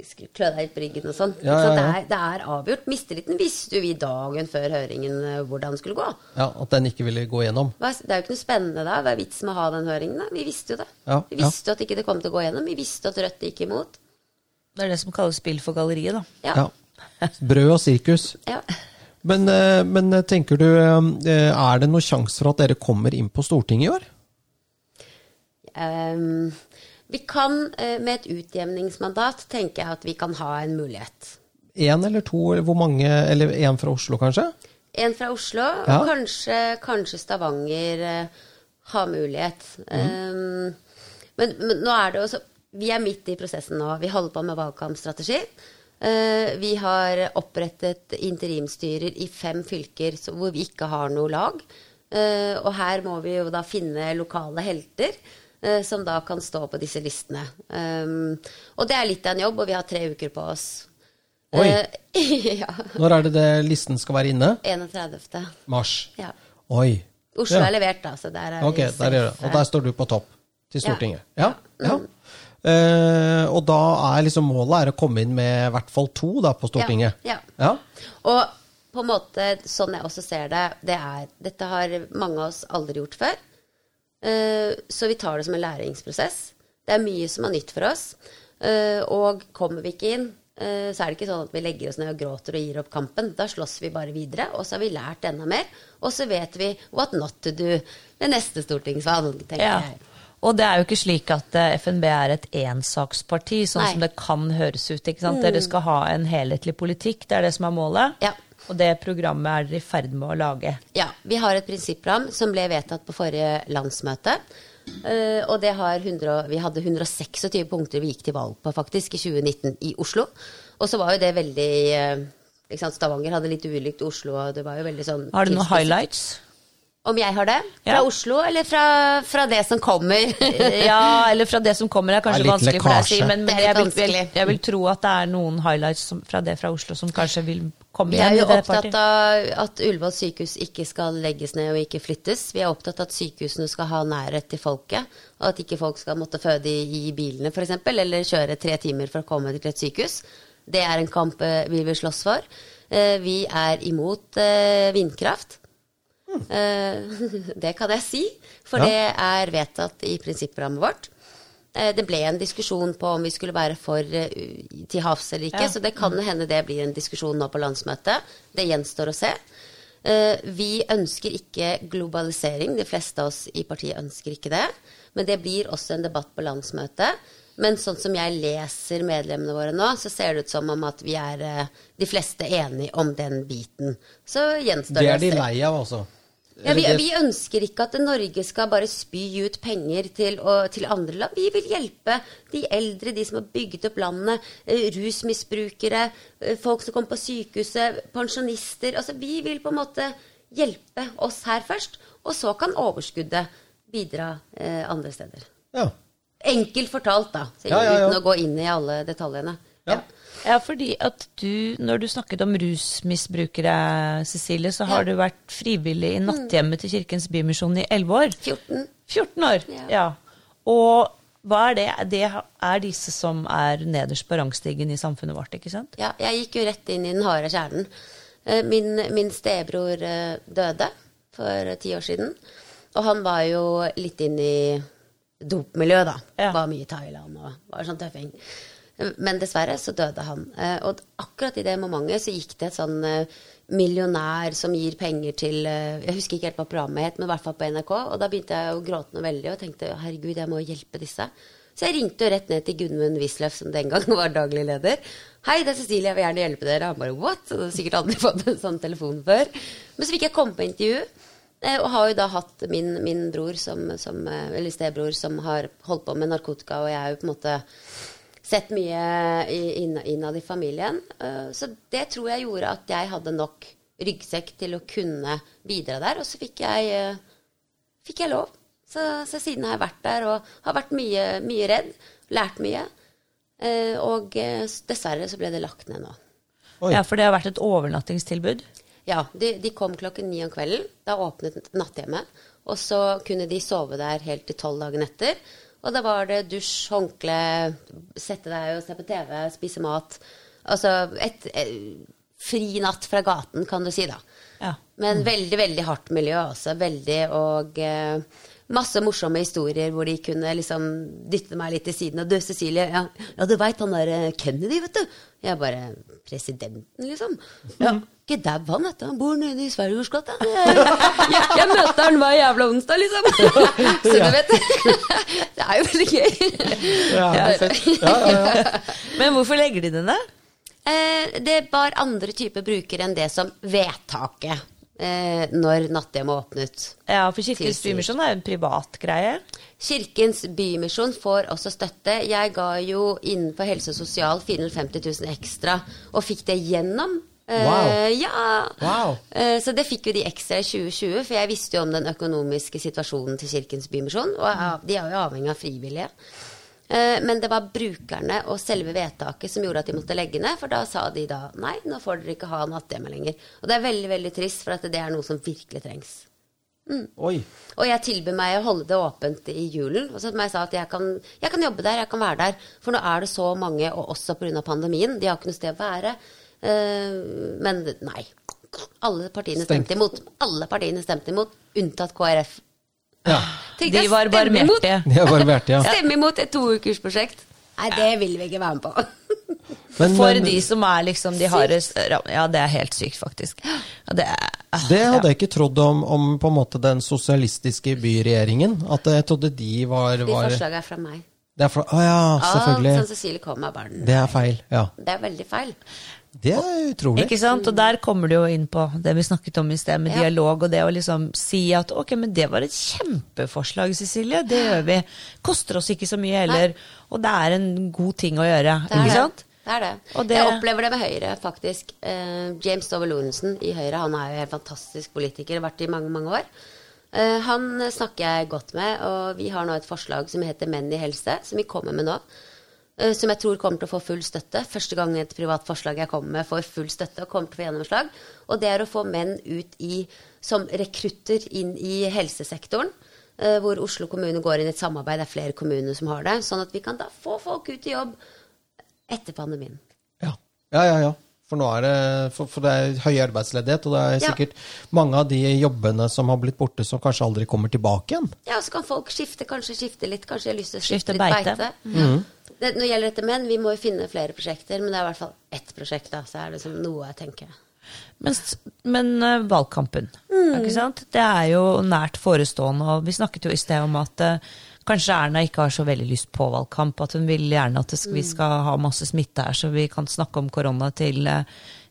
eh, Klø deg litt på ryggen og sånn. Ja, ja, ja. Det, det er avgjort. Mistilliten visste jo vi dagen før høringen eh, hvordan det skulle gå. Ja, At den ikke ville gå gjennom. Det er jo ikke noe spennende da. Hva er vitsen med å ha den høringen? da? Vi visste jo det. Ja, vi visste jo at ikke det kom til å gå gjennom. Vi visste at Rødt gikk imot. Det er det som kalles spill for galleriet, da. Ja. Ja. Brød og sirkus. ja. Men, eh, men tenker du, eh, er det noen sjanse for at dere kommer inn på Stortinget i år? Ehm, vi kan, eh, med et utjevningsmandat, tenke at vi kan ha en mulighet. Én eller to, eller hvor mange? Eller én fra Oslo, kanskje? En fra Oslo, Ja. og kanskje, kanskje Stavanger eh, har mulighet. Ehm, men, men nå er det også Vi er midt i prosessen nå. Vi holder på med valgkampstrategi. Uh, vi har opprettet interimstyrer i fem fylker så, hvor vi ikke har noe lag. Uh, og her må vi jo da finne lokale helter. Eh, Som da kan stå på disse listene. Um, og det er litt av en jobb, og vi har tre uker på oss. Oi. Eh, ja. Når er det, det listen skal være inne? 31. Mars. Ja. Oi. Oslo Ja. er levert, da, så der er okay, vi der safe. Og der står du på topp til Stortinget. Ja. ja. Uh, og da er liksom målet er å komme inn med i hvert fall to da på Stortinget. Ja, ja. Og på en måte, sånn jeg også ser det, det er Dette har mange av oss aldri gjort før. Eh, så vi tar det som en læringsprosess. Det er mye som er nytt for oss. Eh, og kommer vi ikke inn, eh, så er det ikke sånn at vi legger oss ned og gråter og gir opp kampen. Da slåss vi bare videre, og så har vi lært enda mer. Og så vet vi what not to do ved neste stortingsvalg, tenker Ja. jeg. Og det er jo ikke slik at FNB er et ensaksparti, sånn Nei. som det kan høres ut. ikke sant? Dere skal ha en helhetlig politikk, det er det som er målet. Ja. Og det programmet er dere i ferd med å lage. Ja, vi har et prinsipprogram som ble vedtatt på forrige landsmøte. Uh, og det har 100, vi hadde 126 punkter vi gikk til valg på faktisk i 2019 i Oslo. Og så var jo det veldig uh, Stavanger hadde litt ulikt Oslo, og det var jo veldig sånn Har du noen highlights? Om jeg har det? Fra Ja. Oslo, eller fra, fra det som kommer? Ja, eller fra det som kommer er kanskje Det er vanskelig vanskelig for deg å si, men, men er jeg, vil, jeg, jeg vil tro at det er noen highlights som, fra det fra Oslo som kanskje vil komme Vi er jo opptatt av at Ullevål sykehus ikke skal legges ned og ikke flyttes. Vi er opptatt av at sykehusene skal ha nærhet til folket, og at ikke folk skal måtte føde i, i bilene f.eks., eller kjøre tre timer for å komme til et sykehus. Det er en kamp eh, vi vil slåss for. Eh, Vi er imot eh, vindkraft. Eh, Det kan jeg si, for Ja. det er vedtatt i prinsipprogrammet vårt. Eh, Det ble en diskusjon på om vi skulle være for eh, til havs eller ikke, Ja. så det kan jo hende det blir en diskusjon nå på landsmøtet. Det gjenstår å se. Eh, Vi ønsker ikke globalisering, de fleste av oss i partiet ønsker ikke det. Men det blir også en debatt på landsmøtet. Men sånn som jeg leser medlemmene våre nå, så ser det ut som om at vi er de fleste enige om den biten. Så gjenstår Det det er de lei av, altså. Ja, vi, vi ønsker ikke at Norge skal bare spy ut penger til, å- til andre land. Vi vil hjelpe de eldre, de som har bygget opp landet, eh, rusmisbrukere, eh, folk som kommer på sykehuset, pensjonister. Altså, vi vil på en måte hjelpe oss her først, og så kan overskuddet bidra eh, andre steder. ja. Enkelt fortalt, da, så, Ja, ja, ja. uten å gå inn i alle detaljene. Ja. Ja, fordi at du, når du snakket om rusmisbrukere, Cecilie, så har Ja. du vært frivillig i natthjemmet til Kirkens Bymisjon i 11 år. 14. 14 år, Ja. ja. Og hva er det? Det er disse som er nederst på rangstigen i samfunnet vårt, ikke sant? Ja, jeg gikk jo rett inn i den harde kjernen. Eh, Min, min stebror eh, døde for ti år siden. Og han var jo litt inn i dopmiljøet, da. Ja. Var mye i Thailand og var sånn tøffing. Men dessverre så døde han. Eh, Og akkurat i det momentet så gikk det et sånn eh, millionær som gir penger til eh, Jeg husker ikke helt hva programmet het, men i hvert fall på NRK. Og da begynte jeg å gråte noe veldig og tenkte herregud, jeg må hjelpe disse. Så jeg ringte jo rett ned til Gunmund Wisløff, som den gang var daglig leder. 'Hei, det er Cecilie, jeg vil gjerne hjelpe dere.' Han bare 'what?' Så hadde sikkert aldri fått en sånn telefon før. Men så fikk jeg komme på intervju, og har jo da hatt min, min bror, som, som, eller stebror, som har holdt på med narkotika, og jeg er jo på en måte sett mye innad i familien. Eh, Så det tror jeg gjorde at jeg hadde nok ryggsekk til å kunne bidra der. Og så fikk jeg, eh, fikk jeg lov. Så, så siden har jeg vært der og har vært mye, mye redd. Lært mye. Eh, Og dessverre så ble det lagt ned nå. Oi. Ja, for det har vært et overnattingstilbud. Ja, de, de kom klokken ni om kvelden. Da åpnet natthjemmet. Og så kunne de sove der helt til tolv dagen etter. Og da var det dusj, håndkle, sette deg og se på TV, spise mat. Altså et, et, fri natt fra gaten, kan du si, da. Ja. Men veldig, veldig hardt miljø også. Veldig og eh, masse morsomme historier hvor de kunne liksom dytte meg litt til siden. Og du, Cecilie, ja, ja du veit han der eh, Kennedy, vet du. Jeg bare Presidenten, liksom. Ja, ikke dau han, vet du. Han bor nede i Sverigårdsgata. Jeg, jeg, jeg møter han hver jævla onsdag, liksom. Så du vet Det er jo veldig gøy. Ja. Ja, ja, ja. Men hvorfor legger de det ned? Eh, det var andre typer brukere enn det som vedtaket eh, når natthjemmet åpnet. Ja, for Kirkens. Bymisjon er jo en privat greie. Kirkens Bymisjon får også støtte. Jeg ga jo innenfor helse og sosial 450 000 ekstra, og fikk det gjennom. Eh, Wow. Ja. Wow. Eh, så det fikk jo de ekstra i 2020, for jeg visste jo om den økonomiske situasjonen til Kirkens Bymisjon, og de er jo avhengig av frivillige. Eh, Men det var brukerne og selve vedtaket som gjorde at de måtte legge ned, for da sa de da nei, nå får dere ikke ha natthjemme lenger. Og det er veldig, veldig trist, for at det er noe som virkelig trengs. Oi. Og jeg tilbyr meg å holde det åpent i julen. Og så jeg sa at jeg kan, jeg kan jobbe der, jeg kan være der. For nå er det så mange, og også pga. pandemien. De har ikke noe sted å være. Eh, men nei. Alle partiene stemte imot. Alle partiene stemte imot, unntatt KrF. Ja. Tenkte De var stemme imot- barmhjertige. De har bare ja. Stemme imot et toukersprosjekt. Nei, det vil vi ikke være med på. Men, For men de som er liksom de hardest Ja, det er helt sykt, faktisk. Ja, det, er, ah, det hadde ja. jeg ikke trodd om, om på en måte den sosialistiske byregjeringen. At jeg trodde de var, De var forslagene er fra meg. Det er for, Å ja, Ah, selvfølgelig. sånn Cecilie kom av barn. Det er feil. Ja. Det er veldig feil. Det er utrolig. Ikke sant? Og der kommer du jo inn på det vi snakket om i sted, med Ja. dialog, og det å liksom si at ok, men det var et kjempeforslag, Cecilie, det gjør vi. Koster oss ikke så mye heller, og det er en god ting å gjøre. Det Ikke det. sant? Det er det. Og det- Jeg opplever det med Høyre, faktisk. Eh, James Dover Lorentzen i Høyre, han er jo en helt fantastisk politiker, vært i mange, mange år. Eh, han snakker jeg godt med, og vi har nå et forslag som heter Menn i helse, som vi kommer med nå. eh, Som jeg tror kommer til å få full støtte. Første gang et privat forslag jeg kommer med, får full støtte og kommer til å få gjennomslag. Og det er å få menn ut i, som rekrutter inn i helsesektoren. eh, Hvor Oslo kommune går inn i et samarbeid, det er flere kommuner som har det. Sånn at vi kan da få folk ut i jobb etter pandemien. Ja, ja, ja. ja. For nå er det, for, for det er høy arbeidsledighet, og det er Ja. sikkert mange av de jobbene som har blitt borte, som kanskje aldri kommer tilbake igjen. Ja, så kan folk skifte, kanskje skifte litt. Kanskje de har lyst til å Skifte skifte, litt beite. beite. Mm. Det, når det gjelder dette menn, vi må jo finne flere prosjekter, men det er i hvert fall ett prosjekt, da. Så er det liksom noe jeg tenker. Men, men eh, valgkampen, Mm. ikke sant? det er jo nært forestående. Og vi snakket jo i sted om at eh, kanskje Erna ikke har så veldig lyst på valgkamp. At hun vil gjerne at det, sk- Mm. vi skal ha masse smitte her, så vi kan snakke om korona til, eh,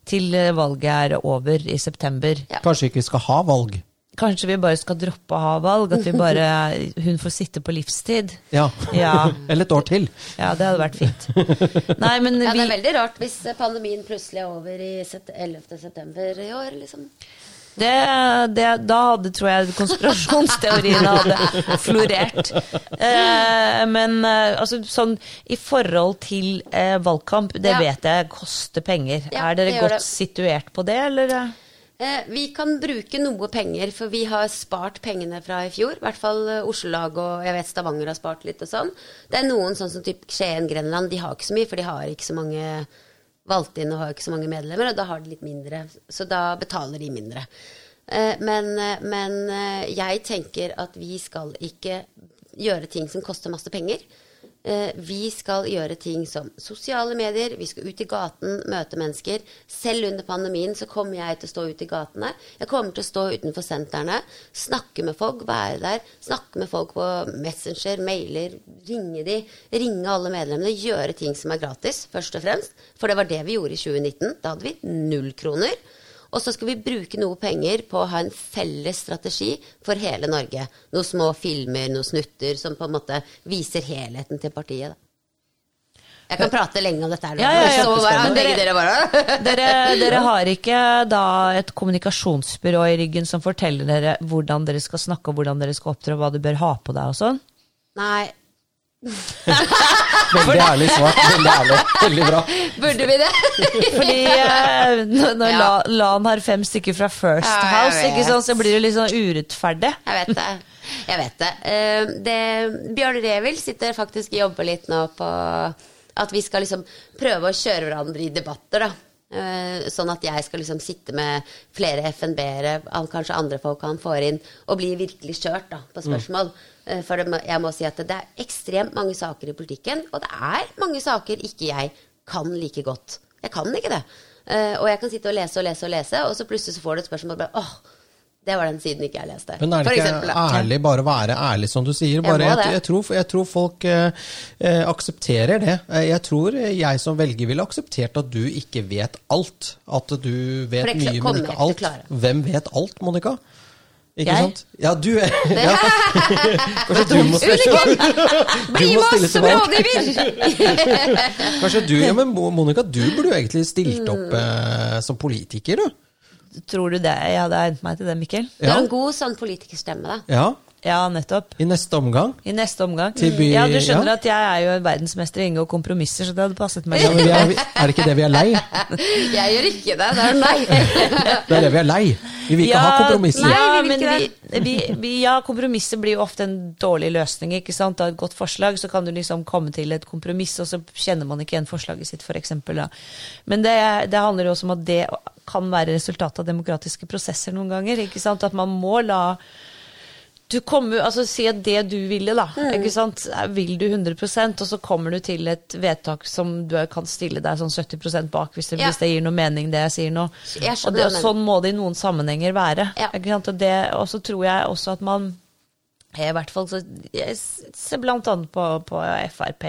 til eh, valget er over i september. Ja. Kanskje ikke vi skal ha valg. Kanskje vi bare skal droppe å ha valg? At vi bare, hun får sitte på livstid? Ja. Ja. Eller et år til. Ja, det hadde vært fint. Nei, men Ja, det er veldig rart hvis pandemien plutselig er over i set- 11. september i år, liksom. Det, det, da hadde, tror jeg, konspirasjonsteoriene hadde florert. Eh, men eh, altså, sånn i forhold til eh, valgkamp, det Ja. vet jeg koster penger. Ja, er dere godt det. situert på det, eller? Eh, vi kan bruke noe penger, for vi har spart pengene fra i fjor. I hvert fall eh, Oslo-lag og jeg vet Stavanger har spart litt og sånn. Det er noen sånn som typ Skien, Grenland, de har ikke så mye, for de har ikke så mange valgt inn og har ikke så mange medlemmer, og da har de litt mindre. Så da betaler de mindre. Eh, men, eh, men eh, jeg tenker at vi skal ikke gjøre ting som koster masse penger. Eh, Vi skal gjøre ting som sosiale medier, vi skal ut i gaten, møte mennesker. Selv under pandemien så kommer jeg til å stå ute i gatene. Jeg kommer til å stå utenfor sentrene, snakke med folk, være der. Snakke med folk på Messenger, mailer, ringe de. Ringe alle medlemmene, gjøre ting som er gratis, først og fremst. For det var det vi gjorde i 2019. Da hadde vi null kroner. Og så skal vi bruke noe penger på å ha en felles strategi for hele Norge. Noen små filmer, noen snutter som på en måte viser helheten til partiet. Da. Jeg kan prate lenge om dette. her. Ja, ja, ja. Dere- Dere, dere har ikke da et kommunikasjonsbyrå i ryggen som forteller dere hvordan dere skal snakke, og hvordan dere skal opptre, og hva du bør ha på deg og sånn? Nei, Veldig ærlig svart. Veldig ærlig. Veldig bra. burde vi det? Fordi eh, når, når Ja. La- LAN har fem stykker fra First Ja, jeg House, ikke vet. sant, så blir det litt sånn urettferdig. Jeg vet det. Jeg vet det. Eh, det Bjørn Revil sitter faktisk og jobber litt nå på at vi skal liksom prøve å kjøre hverandre i debatter, da. Eh, Sånn at jeg skal liksom sitte med flere FNB-ere, kanskje andre folk han får inn, og bli virkelig kjørt da, på spørsmål. Eh, For jeg må si at det er ekstremt mange saker i politikken, og det er mange saker ikke jeg kan like godt. Jeg kan ikke det. Eh, Og jeg kan sitte og lese og lese og lese, og så plutselig så får du et spørsmål bare åh, det var den siden ikke jeg leste. Men er det ikke eksempel, ærlig bare være ærlig, som du sier? Bare, jeg, jeg, jeg, tror, jeg tror folk eh, eh, aksepterer det. Jeg tror jeg som velger ville akseptert at du ikke vet alt. At du vet mye, men ikke alt. Hvem vet alt, Monica? Ikke Jeg? sant? Ja, du er ja. Kanskje du må Bli Du må stille til valg. Kanskje du, ja, men Mo- Monica, du burde jo egentlig stilt opp eh, som politiker, du. Tror du det? Jeg hadde egnet meg til det, Mikkel? Du har en god sånn politikerstemme, da. Ja, Ja, nettopp. I neste omgang. I neste omgang. Til by- ja, du skjønner ja. at jeg er jo verdensmester i å inngå kompromisser, så det hadde passet meg. Ja, men vi er, er det ikke det vi er lei? Jeg gjør ikke det. Det er nei. Det er det vi er lei. Vi vil ikke ha kompromisser. Nei, Ja, vi vil men ikke vi, vi, vi, ja, kompromisser blir jo ofte en dårlig løsning. ikke sant? Av et godt forslag så kan du liksom komme til et kompromiss, og så kjenner man ikke igjen forslaget sitt, f.eks. Men det, det handler jo også om at det kan være resultatet av demokratiske prosesser noen ganger. ikke sant? At man må la du kommer, altså Si at det du ville, da, Mm. ikke sant? vil du 100% og så kommer du til et vedtak som du kan stille deg sånn 70 bak, hvis det, Ja. hvis det gir noe mening, det jeg sier nå. Jeg Og, det, og sånn må det i noen sammenhenger være. Ja. Ikke sant? Og, det, og så tror jeg også at man I hvert fall så Jeg ser blant annet på, på Frp,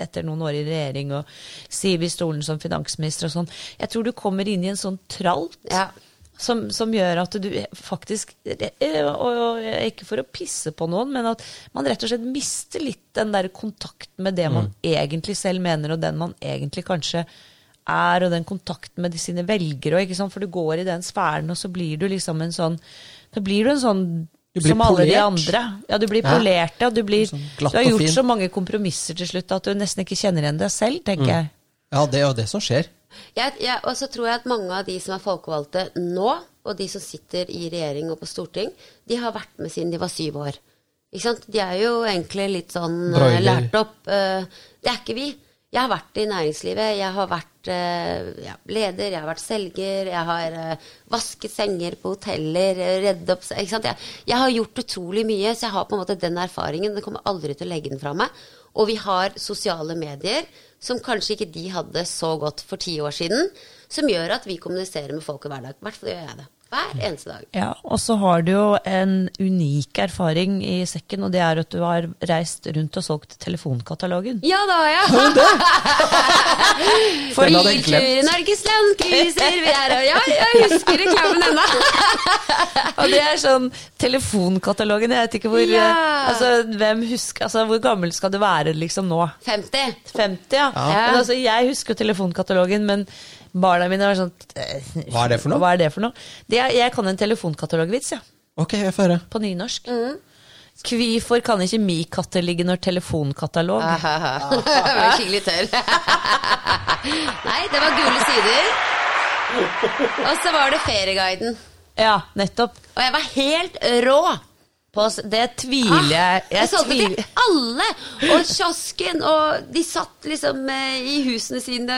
etter noen år i regjering, og Siv i stolen som finansminister og sånn. Jeg tror du kommer inn i en sånn tralt. Ja. Som, som, gjør at du faktisk Og ikke for å pisse på noen, men at man rett og slett mister litt den der kontakten med det man Mm. egentlig selv mener, og den man egentlig kanskje er, og den kontakten med de sine velgere. Og? For du går i den sfæren, og så blir du liksom en sånn Da blir du en sånn som alle de andre. Ja, du blir Ja. polert, ja. Du, blir, Sånn du har gjort så mange kompromisser til slutt at du nesten ikke kjenner igjen deg selv, tenker jeg. Ja, det er jo det som skjer. Og så tror jeg at mange av de som er folkevalgte nå, og de som sitter i regjering og på storting, de har vært med siden de var syv år. Ikke sant? De er jo egentlig litt sånn eh, lært opp. eh, det er ikke vi. Jeg har vært i næringslivet, jeg har vært eh, ja, leder, jeg har vært selger, jeg har eh, vasket senger på hoteller, eh, reddet opp? Jeg, jeg har gjort utrolig mye, så jeg har på en måte den erfaringen. Den kommer aldri til å legge den fra meg. Og vi har sosiale medier som kanskje ikke de hadde så godt for ti år siden, som gjør at vi kommuniserer med folk i hverdag. I hvert fall gjør jeg det. Hver eneste dag. Ja, og så har du jo en unik erfaring i sekken, og det er at du har reist rundt og solgt telefonkatalogen. Ja, det har jeg. For Den hadde jeg glemt. biltur i Norges land, cruiser vi er og Ja, jeg husker reklamen ennå. Og det er sånn telefonkatalogen, jeg vet ikke hvor Ja. Altså, hvem husker Altså, hvor gammel skal du være liksom nå? 50. 50, ja. Ja. Men altså, jeg husker jo telefonkatalogen, men barna mine var sånn eh, Hva er det for noe? Hva er det for noe? Det er, jeg kan en telefonkatalogvits, ja. Ok, jeg får høre. På nynorsk. Mm. Kvifor kan ikke mi katte ligge når telefonkatalog? Jeg var skikkelig tørr. Nei, det var gule sider. Og så var det Ferieguiden. Ja, nettopp. Og jeg var helt rå. På, det tviler jeg Jeg Jeg solgte til alle! Og kiosken, og de satt liksom eh, i husene sine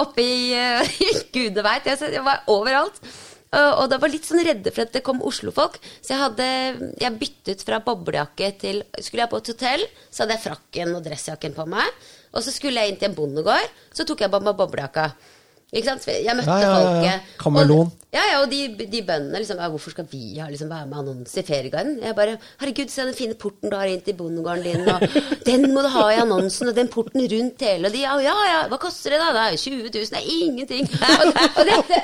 oppe i uh, Gudene veit. Jeg, jeg var overalt. Og, og da var litt sånn redde for at det kom Oslo-folk. Så jeg hadde jeg byttet fra boblejakke til Skulle jeg på et hotell, så hadde jeg frakken og dressjakken på meg. Og så skulle jeg inn til en bondegård, så tok jeg på meg boblejakka. Ikke sant? Jeg møtte Ja, ja, ja, ja. folket. Kameleon. Ja, ja, og de, de bøndene liksom ja, Hvorfor skal vi ha, liksom, være med annonse i Ferieguiden? Jeg bare Herregud, se den fine porten du har inn til bondegården din, og den må du ha i annonsen, og den porten rundt hele, og de ja, ja, ja, hva koster det da? Det er 20 000, det er ingenting. Og, og det, det,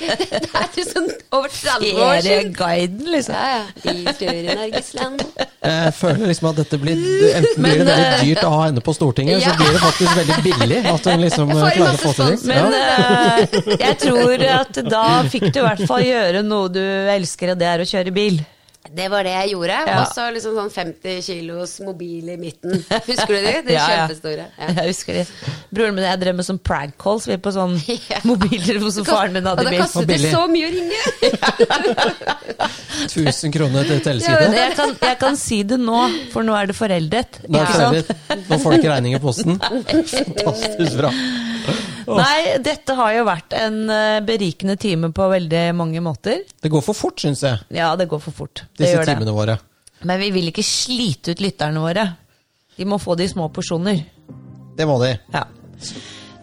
det, det, det er jo sånn over 30 år siden. Ferieguiden, liksom. Ja, ja. Biltur i Norges land. Jeg føler liksom at dette blir Enten blir det veldig eh, dyrt å ha henne på Stortinget, Ja. så blir det faktisk veldig billig at hun liksom en klarer å få til det. Men Ja. eh, jeg tror at da fikk du i hvert fall gjøre noe du elsker, og det er å kjøre bil. Det var det jeg gjorde. Ja. Og så liksom sånn 50 kilos mobil i midten. Husker du de? De Ja, kjempestore. Ja. Jeg husker det. Broren min og jeg drev med sånn prank calls vi på sånn Ja. mobiltelefon som faren min Og hadde kastet bil. kostet det billig. så mye å ringe! 1000 kroner til teleside. jeg kan, jeg kan si det nå, for nå er det foreldet. Nå, er det foreldet. Nå får du ikke regning i posten. Fantastisk bra. Nei, dette har jo vært en eh, berikende time på veldig mange måter. Det går for fort, syns jeg, Ja, det går for fort. Det disse timene våre. Men vi vil ikke slite ut lytterne våre. De må få de små porsjoner. Det må de. Ja.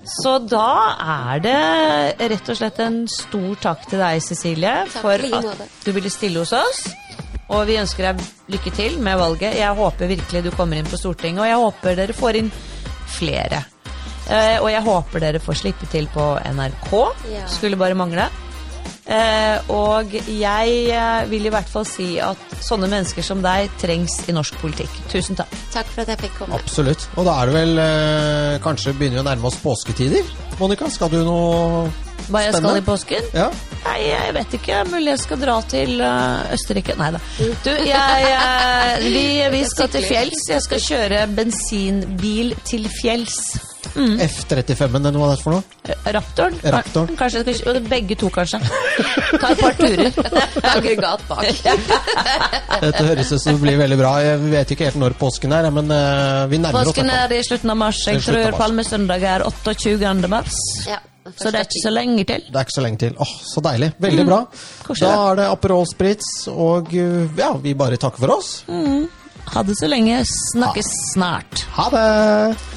Så da er det rett og slett en stor takk til deg, Cecilie, Takk for at du ville stille hos oss. Og vi ønsker deg lykke til med valget. Jeg håper virkelig du kommer inn på Stortinget, og jeg håper dere får inn flere. Eh, og jeg håper dere får slippe til på NRK. Ja. Skulle bare mangle. Eh, og jeg eh, vil i hvert fall si at sånne mennesker som deg trengs i norsk politikk. Tusen takk. Takk for at jeg fikk komme. Absolutt. Og da er det vel eh, Kanskje begynner vi å nærme oss påsketider? Monica, skal du noe Hva jeg skal i påsken? Ja? Nei, jeg vet ikke. Mulig jeg skal dra til eh, Østerrike. Nei da. Du, jeg, eh, vi, vi skal til fjells. Jeg skal kjøre bensinbil til fjells. F35-en, eller hva det er for noe? Eh, Raptoren? Raptoren. Kanskje kanskje, Begge to, kanskje. Ta et par turer. Aggregat bak. Dette høres ut som det blir veldig bra. Jeg vet ikke helt når påsken er, men eh, vi nærmer oss. Påsken er i slutten av mars. Jeg tror palmesøndag er 28. mars. Ja, Så det er ikke så lenge til. Det er ikke så lenge til. Åh, Så deilig. Veldig bra. Koselig. Da er det Aperol Spritz, og uh, ja, vi bare takker for oss. Ha det så lenge. Snakkes snart. Ha det!